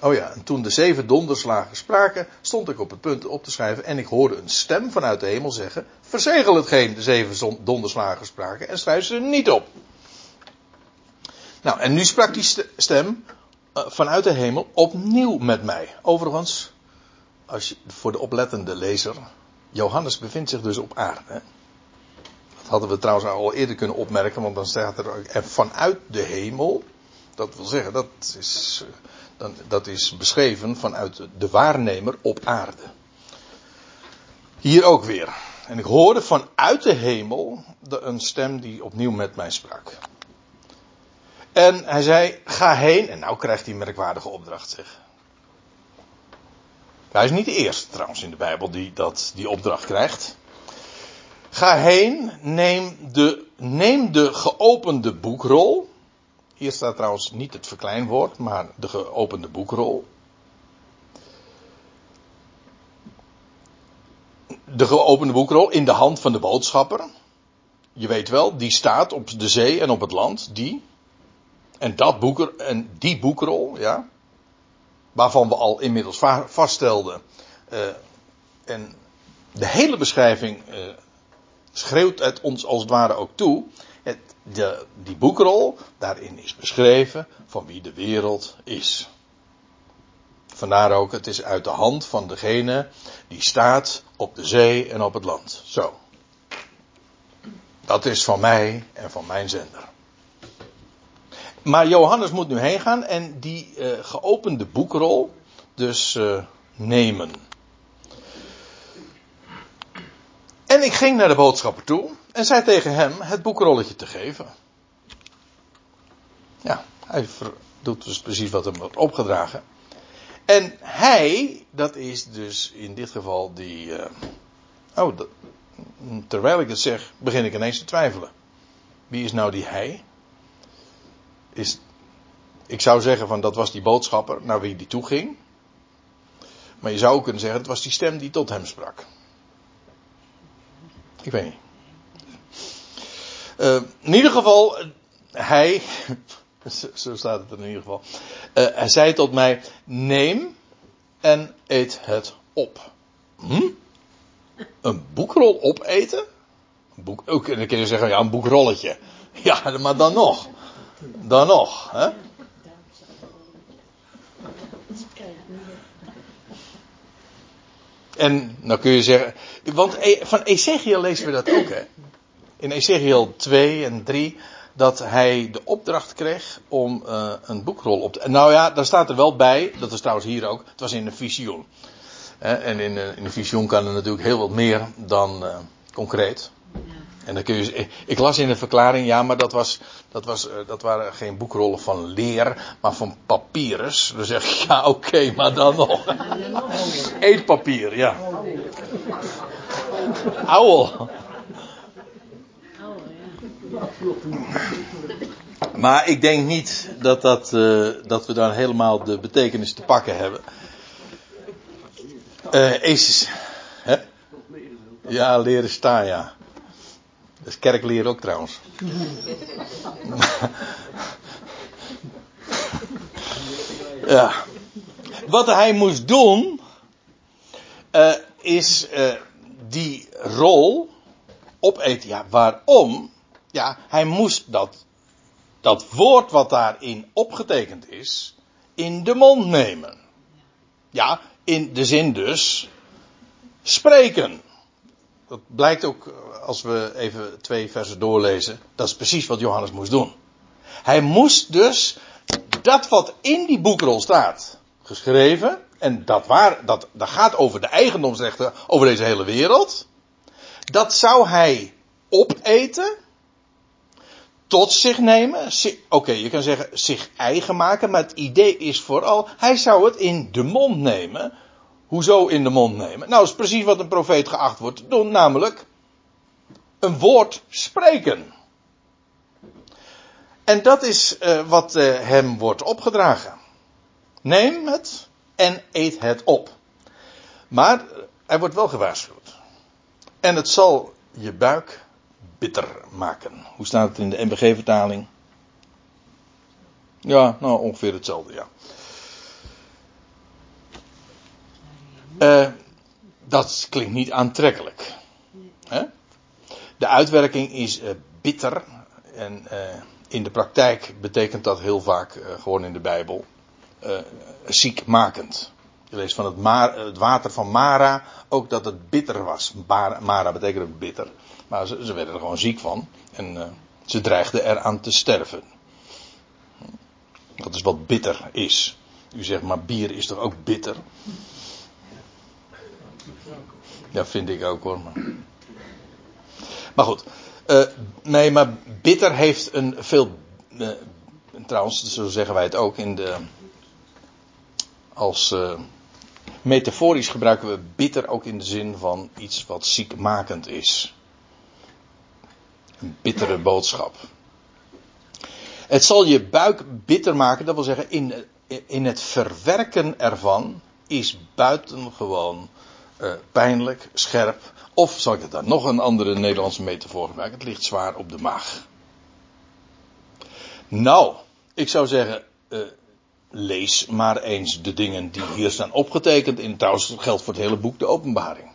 Oh ja, en toen de zeven donderslagen spraken, stond ik op het punt op te schrijven en ik hoorde een stem vanuit de hemel zeggen, verzegel hetgeen de zeven donderslagen spraken en schrijf ze niet op. Nou, en nu sprak die stem vanuit de hemel opnieuw met mij. Overigens, als je, voor de oplettende lezer, Johannes bevindt zich dus op aarde. Dat hadden we trouwens al eerder kunnen opmerken, want dan staat er, er vanuit de hemel. Dat wil zeggen, dat is, dan, dat is beschreven vanuit de waarnemer op aarde. Hier ook weer. En ik hoorde vanuit de hemel een stem die opnieuw met mij sprak. En hij zei: Ga heen. En nou krijgt hij een merkwaardige opdracht, zeg. Hij is niet de eerste trouwens in de Bijbel die dat, die opdracht krijgt. Ga heen, neem de, neem de geopende boekrol. Hier staat trouwens niet het verkleinwoord, maar de geopende boekrol. De geopende boekrol in de hand van de boodschapper. Je weet wel, die staat op de zee en op het land. Die. En, dat boeker, en die boekrol, ja. Waarvan we al inmiddels vaststelden. Uh, en de hele beschrijving uh, schreeuwt het ons als het ware ook toe. Het, de, die boekrol, daarin is beschreven van wie de wereld is. Vandaar ook, het is uit de hand van degene die staat op de zee en op het land. Zo. Dat is van mij en van mijn zender. Maar Johannes moet nu heen gaan en die uh, geopende boekrol dus uh, nemen. En ik ging naar de boodschapper toe en zei tegen hem het boekrolletje te geven. Ja, hij doet dus precies wat hem wordt opgedragen. En hij, dat is dus in dit geval die. Uh, oh, terwijl ik het zeg, begin ik ineens te twijfelen. Wie is nou die hij? Is, ik zou zeggen van dat was die boodschapper naar wie die toe ging. Maar je zou ook kunnen zeggen, het was die stem die tot hem sprak. Ik weet niet. Uh, in ieder geval, hij, <laughs> zo staat het in ieder geval. Uh, hij zei tot mij: Neem en eet het op. Hm? Een boekrol opeten? Boek, ook, dan kun je zeggen: ja, een boekrolletje. Ja, maar dan nog. Dan nog. Hè? En dan kun je zeggen, want e- van Ezekiel lezen we dat ook, hè? In Ezekiel 2 en 3, dat hij de opdracht kreeg om uh, een boekrol op te. Nou ja, daar staat er wel bij, dat is trouwens hier ook, het was in een visioen. En in, een visioen kan er natuurlijk heel wat meer dan uh, concreet. En dan kun je, ik las in de verklaring, ja, maar dat, was, dat, was, eh, dat waren geen boekrollen van leer, maar van papyrus. Dan zeg ik, ja, oké, maar dan nog. Eetpapier, ja. Ouwel. Maar ik denk niet dat, dat, uh, dat we dan helemaal de betekenis te pakken hebben. Uh, hè? Ja, leren staan, ja. Dat is kerkleer ook trouwens. <laughs> ja. Wat hij moest doen, uh, is uh, die rol opeten. Ja, waarom? Ja, hij moest dat, dat woord wat daarin opgetekend is, in de mond nemen. Ja, in de zin dus spreken. Dat blijkt ook als we even twee versen doorlezen. Dat is precies wat Johannes moest doen. Hij moest dus dat wat in die boekrol staat, geschreven, en dat, waar, dat gaat over de eigendomsrechten over deze hele wereld, dat zou hij opeten, tot zich nemen. Oké, je kan zeggen zich eigen maken, maar het idee is vooral, hij zou het in de mond nemen. Hoezo in de mond nemen? Nou, dat is precies wat een profeet geacht wordt te doen, namelijk een woord spreken. En dat is uh, wat uh, hem wordt opgedragen. Neem het en eet het op. Maar hij wordt wel gewaarschuwd. En het zal je buik bitter maken. Hoe staat het in de MBG-vertaling? Ja, nou ongeveer hetzelfde, ja. Uh, dat klinkt niet aantrekkelijk. Hè? De uitwerking is uh, bitter. En uh, in de praktijk betekent dat heel vaak, gewoon in de Bijbel, ziekmakend. Je leest van het, het, water van Mara ook dat het bitter was. Mara betekent bitter. Maar ze, ze werden er gewoon ziek van. En ze dreigden eraan te sterven. Dat is wat bitter is. U zegt maar bier is toch ook bitter? Ja, vind ik ook hoor. Maar, maar goed. Uh, nee, maar bitter heeft een veel. Uh, trouwens, zo zeggen wij het ook in de. Als. Uh, metaforisch gebruiken we bitter ook in de zin van iets wat ziekmakend is. Een bittere boodschap. Het zal je buik bitter maken, dat wil zeggen, in, in het verwerken ervan is buitengewoon uh, pijnlijk, scherp. Of zal ik het dan nog een andere Nederlandse metafoor gebruiken? Het ligt zwaar op de maag. Nou, ik zou zeggen, uh, lees maar eens de dingen die hier staan opgetekend. In trouwens, dat geldt voor het hele boek, de openbaring.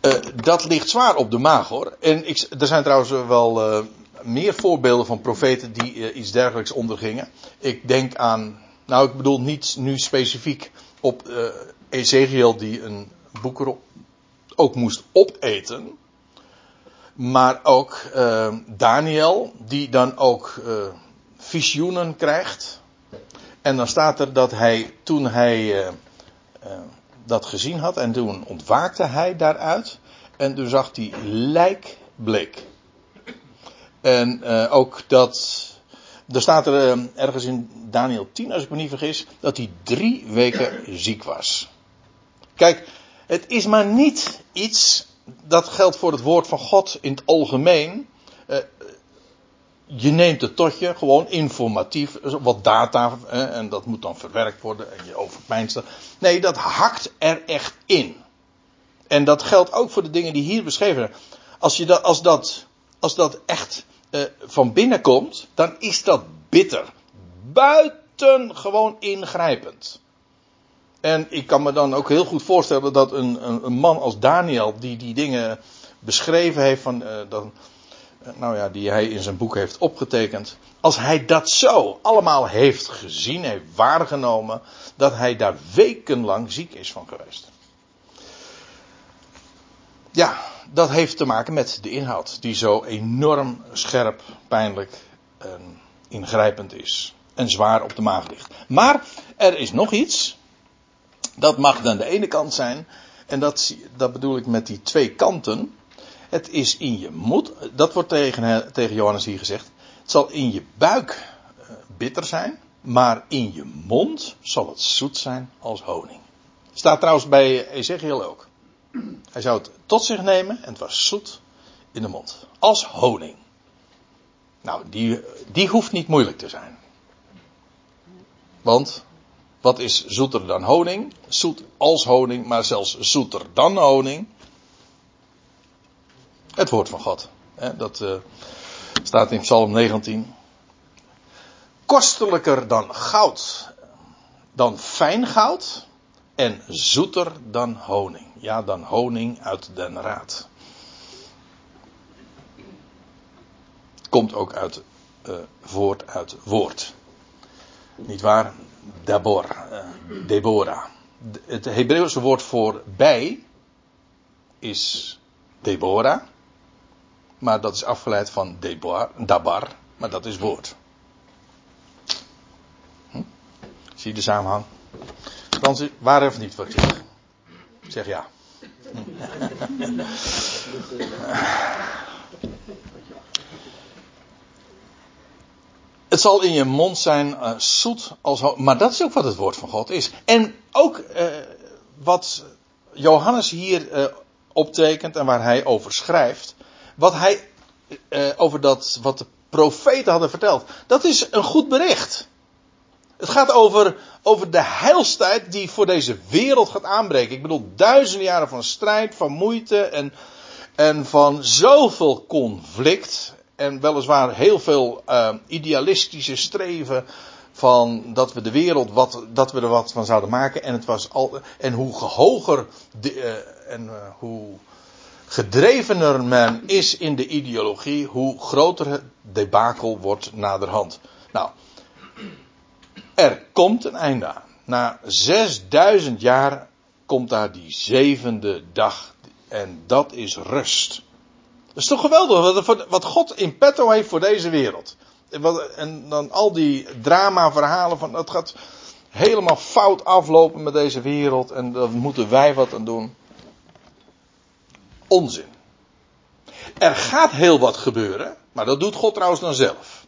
Uh, dat ligt zwaar op de maag hoor. En ik, er zijn trouwens wel uh, meer voorbeelden van profeten die uh, iets dergelijks ondergingen. Ik denk aan, nou ik bedoel niet nu specifiek op Ezekiel die een boek ook moest opeten. Maar ook Daniel die dan ook visioenen krijgt. En dan staat er dat hij toen hij dat gezien had en toen ontwaakte hij daaruit. En toen zag hij lijkbleek. En uh, ook dat. Er staat er uh, ergens in Daniel 10, als ik me niet vergis, dat hij drie weken ziek was. Kijk, het is maar niet iets. Dat geldt voor het woord van God in het algemeen. Uh, je neemt het tot je, gewoon informatief, wat data, en dat moet dan verwerkt worden en je overpijnst dat. Nee, dat hakt er echt in. En dat geldt ook voor de dingen die hier beschreven zijn. Als, je dat, als, dat, als dat echt uh, van binnen komt, dan is dat bitter. Buiten gewoon ingrijpend. En ik kan me dan ook heel goed voorstellen dat een, een, een man als Daniel, die die dingen beschreven heeft, van, uh, dan, uh, nou ja, die hij in zijn boek heeft opgetekend. Als hij dat zo allemaal heeft gezien, heeft waargenomen, dat hij daar wekenlang ziek is van geweest. Ja, dat heeft te maken met de inhoud, die zo enorm scherp, pijnlijk en ingrijpend is. En zwaar op de maag ligt. Maar er is nog iets. Dat mag dan de ene kant zijn. En dat, dat bedoel ik met die twee kanten. Het is in je moed. Dat wordt tegen, tegen Johannes hier gezegd. Het zal in je buik eh, bitter zijn. Maar in je mond zal het zoet zijn als honing. Staat trouwens bij Ezekiel ook. Hij zou het tot zich nemen en het was zoet in de mond. Als honing. Nou, die, die hoeft niet moeilijk te zijn. Want, wat is zoeter dan honing? Zoet als honing, maar zelfs zoeter dan honing. Het woord van God. Dat uh, staat in Psalm 19. Kostelijker dan goud, dan fijn goud en zoeter dan honing. Ja, dan honing uit den raad. Komt ook uit, uh, voort uit woord. Niet waar? Debor, uh, Deborah. Het Hebreeuwse woord voor bij is Deborah. Maar dat is afgeleid van Debar, Dabar, maar dat is woord. Hm? Zie je de samenhang? Waar of niet wat ik zeg? Zeg ja. <laughs> Het zal in je mond zijn uh, zoet als. Maar dat is ook wat het woord van God is. En ook uh, wat Johannes hier uh, optekent en waar hij over schrijft. Wat hij over dat. Wat de profeten hadden verteld. Dat is een goed bericht. Het gaat over, over de heilstijd die voor deze wereld gaat aanbreken. Ik bedoel, duizenden jaren van strijd, van moeite en, en van zoveel conflict. En weliswaar heel veel uh, idealistische streven van dat we de wereld wat, dat we er wat van zouden maken. En het was al, en hoe hoger de, uh, en uh, hoe gedrevener men is in de ideologie, hoe groter het debakel wordt naderhand. Nou, er komt een einde aan. Na 6000 jaar komt daar die zevende dag. En dat is rust. Dat is toch geweldig wat God in petto heeft voor deze wereld. En dan al die drama-verhalen van het gaat helemaal fout aflopen met deze wereld en daar moeten wij wat aan doen. Onzin. Er gaat heel wat gebeuren, maar dat doet God trouwens dan zelf.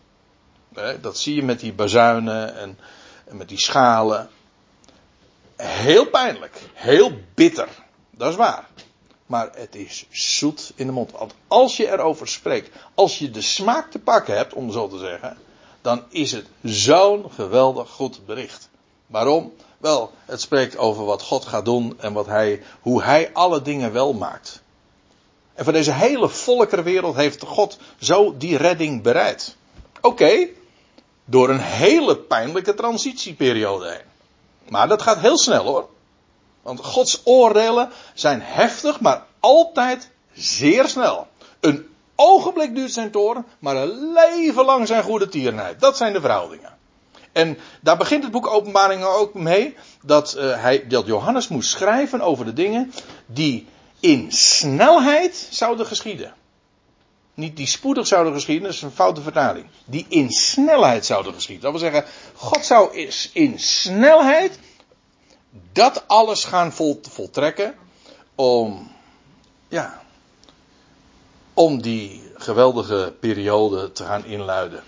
Dat zie je met die bazuinen en, met die schalen. Heel pijnlijk, heel bitter. Dat is waar. Maar het is zoet in de mond. Want als je erover spreekt, als je de smaak te pakken hebt, om zo te zeggen, dan is het zo'n geweldig goed bericht. Waarom? Wel, het spreekt over wat God gaat doen en wat hij, hoe hij alle dingen wel maakt. En voor deze hele volkerenwereld heeft God zo die redding bereid. Oké, door een hele pijnlijke transitieperiode heen. Maar dat gaat heel snel hoor. Want Gods oordelen zijn heftig, maar altijd zeer snel. Een ogenblik duurt zijn toren, maar een leven lang zijn goede tierenheid. Dat zijn de verhoudingen. En daar begint het boek Openbaringen ook mee dat, uh, hij, dat Johannes moest schrijven over de dingen die in snelheid zouden geschieden. Niet die spoedig zouden geschieden, dat is een foute vertaling. Die in snelheid zouden geschieden. Dat wil zeggen, God zou in snelheid dat alles gaan vol, voltrekken om, ja, om die geweldige periode te gaan inluiden.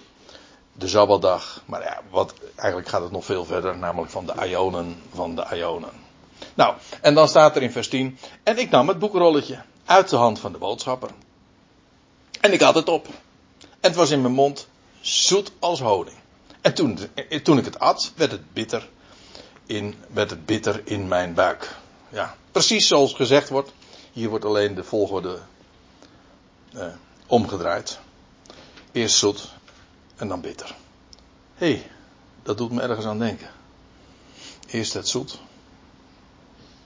De Sabbatdag, maar ja, wat, eigenlijk gaat het nog veel verder, namelijk van de Ionen van de Ionen. Nou, en dan staat er in vers 10, en ik nam het boekrolletje uit de hand van de boodschapper. En ik had het op. En het was in mijn mond zoet als honing. En toen, toen ik het at, werd het bitter in, werd het bitter in mijn buik. Ja, precies zoals gezegd wordt. Hier wordt alleen de volgorde eh, omgedraaid. Eerst zoet en dan bitter. Hé, hey, dat doet me ergens aan denken. Eerst het zoet.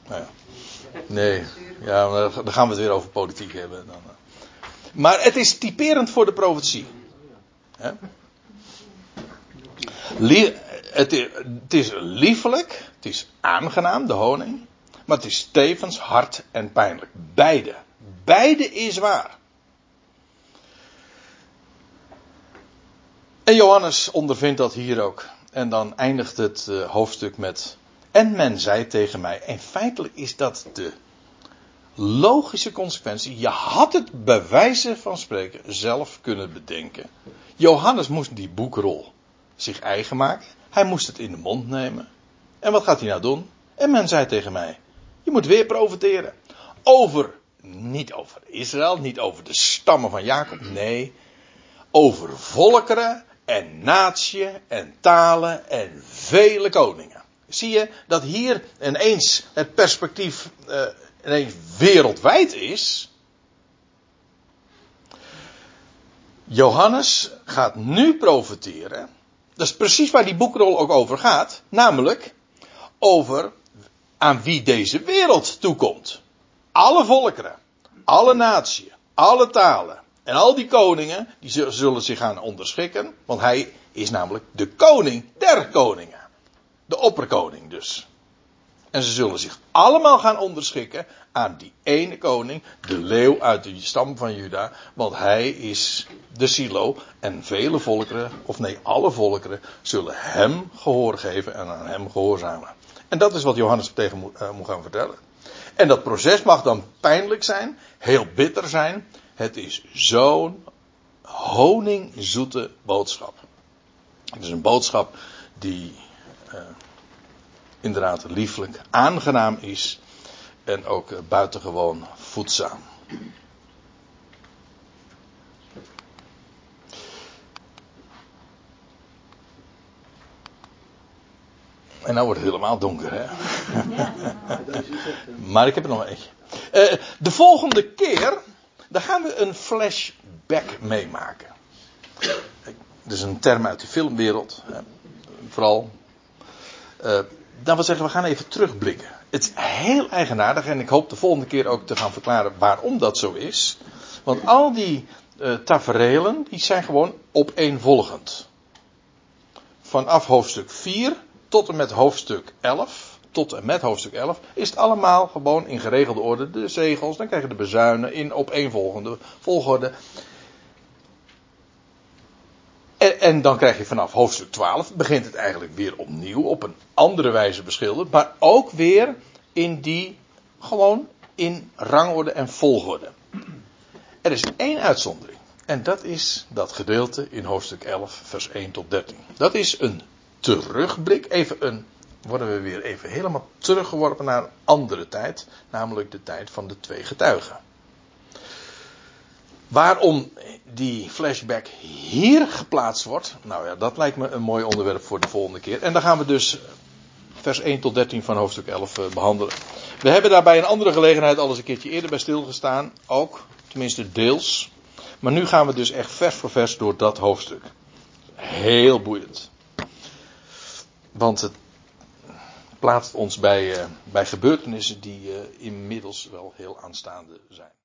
Nou ja. Nee, ja, dan gaan we het weer over politiek hebben. Dan, eh. Maar het is typerend voor de profetie. Het, is, liefelijk, het is aangenaam, de honing. Maar het is tevens hard en pijnlijk. Beide. Beide is waar. En Johannes ondervindt dat hier ook. En dan eindigt het uh, hoofdstuk met. En men zei tegen mij. En feitelijk is dat de logische consequentie. Je had het bij wijze van spreken zelf kunnen bedenken. Johannes moest die boekrol zich eigen maken. Hij moest het in de mond nemen. En wat gaat hij nou doen? En men zei tegen mij: Je moet weer profiteren. Over, niet over Israël, niet over de stammen van Jacob. Nee, over volkeren en natie en talen en vele koningen. Zie je dat hier ineens het perspectief uh, ineens wereldwijd is? Johannes gaat nu profiteren dat is precies waar die boekrol ook over gaat. Namelijk over aan wie deze wereld toekomt. Alle volkeren, alle naties, alle talen en al die koningen, die zullen zich gaan onderschikken. Want hij is namelijk de koning der koningen. De opperkoning dus. En ze zullen zich allemaal gaan onderschikken aan die ene koning, de leeuw uit de stam van Juda, want hij is de silo en vele volkeren, of nee, alle volkeren, zullen hem gehoor geven en aan hem gehoorzamen. En dat is wat Johannes tegen moet, uh, moet gaan vertellen. En dat proces mag dan pijnlijk zijn, heel bitter zijn. Het is zo'n honingzoete boodschap. Het is een boodschap die uh, inderdaad lieflijk, aangenaam is en ook eh, buitengewoon voedzaam. En nou wordt het helemaal donker, hè? <laughs> maar ik heb er nog eentje. Uh, de volgende keer, dan gaan we een flashback meemaken. Dat is een term uit de filmwereld. vooral. Uh, dan wil zeggen, we gaan even terugblikken. Het is heel eigenaardig en ik hoop de volgende keer ook te gaan verklaren waarom dat zo is. Want al die uh, taferelen, die zijn gewoon opeenvolgend. Vanaf hoofdstuk 4 tot en met hoofdstuk 11, tot en met hoofdstuk 11, is het allemaal gewoon in geregelde orde. De zegels, dan krijg je de bezuinen in opeenvolgende volgorde. En, dan krijg je vanaf hoofdstuk 12, begint het eigenlijk weer opnieuw, op een andere wijze beschilderd, maar ook weer in die, gewoon in rangorde en volgorde. Er is één uitzondering. En dat is dat gedeelte in hoofdstuk 11, vers 1 tot 13. Dat is een terugblik, even een, worden we weer even helemaal teruggeworpen naar een andere tijd, namelijk de tijd van de twee getuigen. Waarom die flashback hier geplaatst wordt, nou ja, dat lijkt me een mooi onderwerp voor de volgende keer. En dan gaan we dus vers 1 tot 13 van hoofdstuk 11 eh, behandelen. We hebben daar bij een andere gelegenheid al eens een keertje eerder bij stilgestaan, ook, tenminste deels. Maar nu gaan we dus echt vers voor vers door dat hoofdstuk. Heel boeiend. Want het plaatst ons bij, uh, bij gebeurtenissen die uh, inmiddels wel heel aanstaande zijn.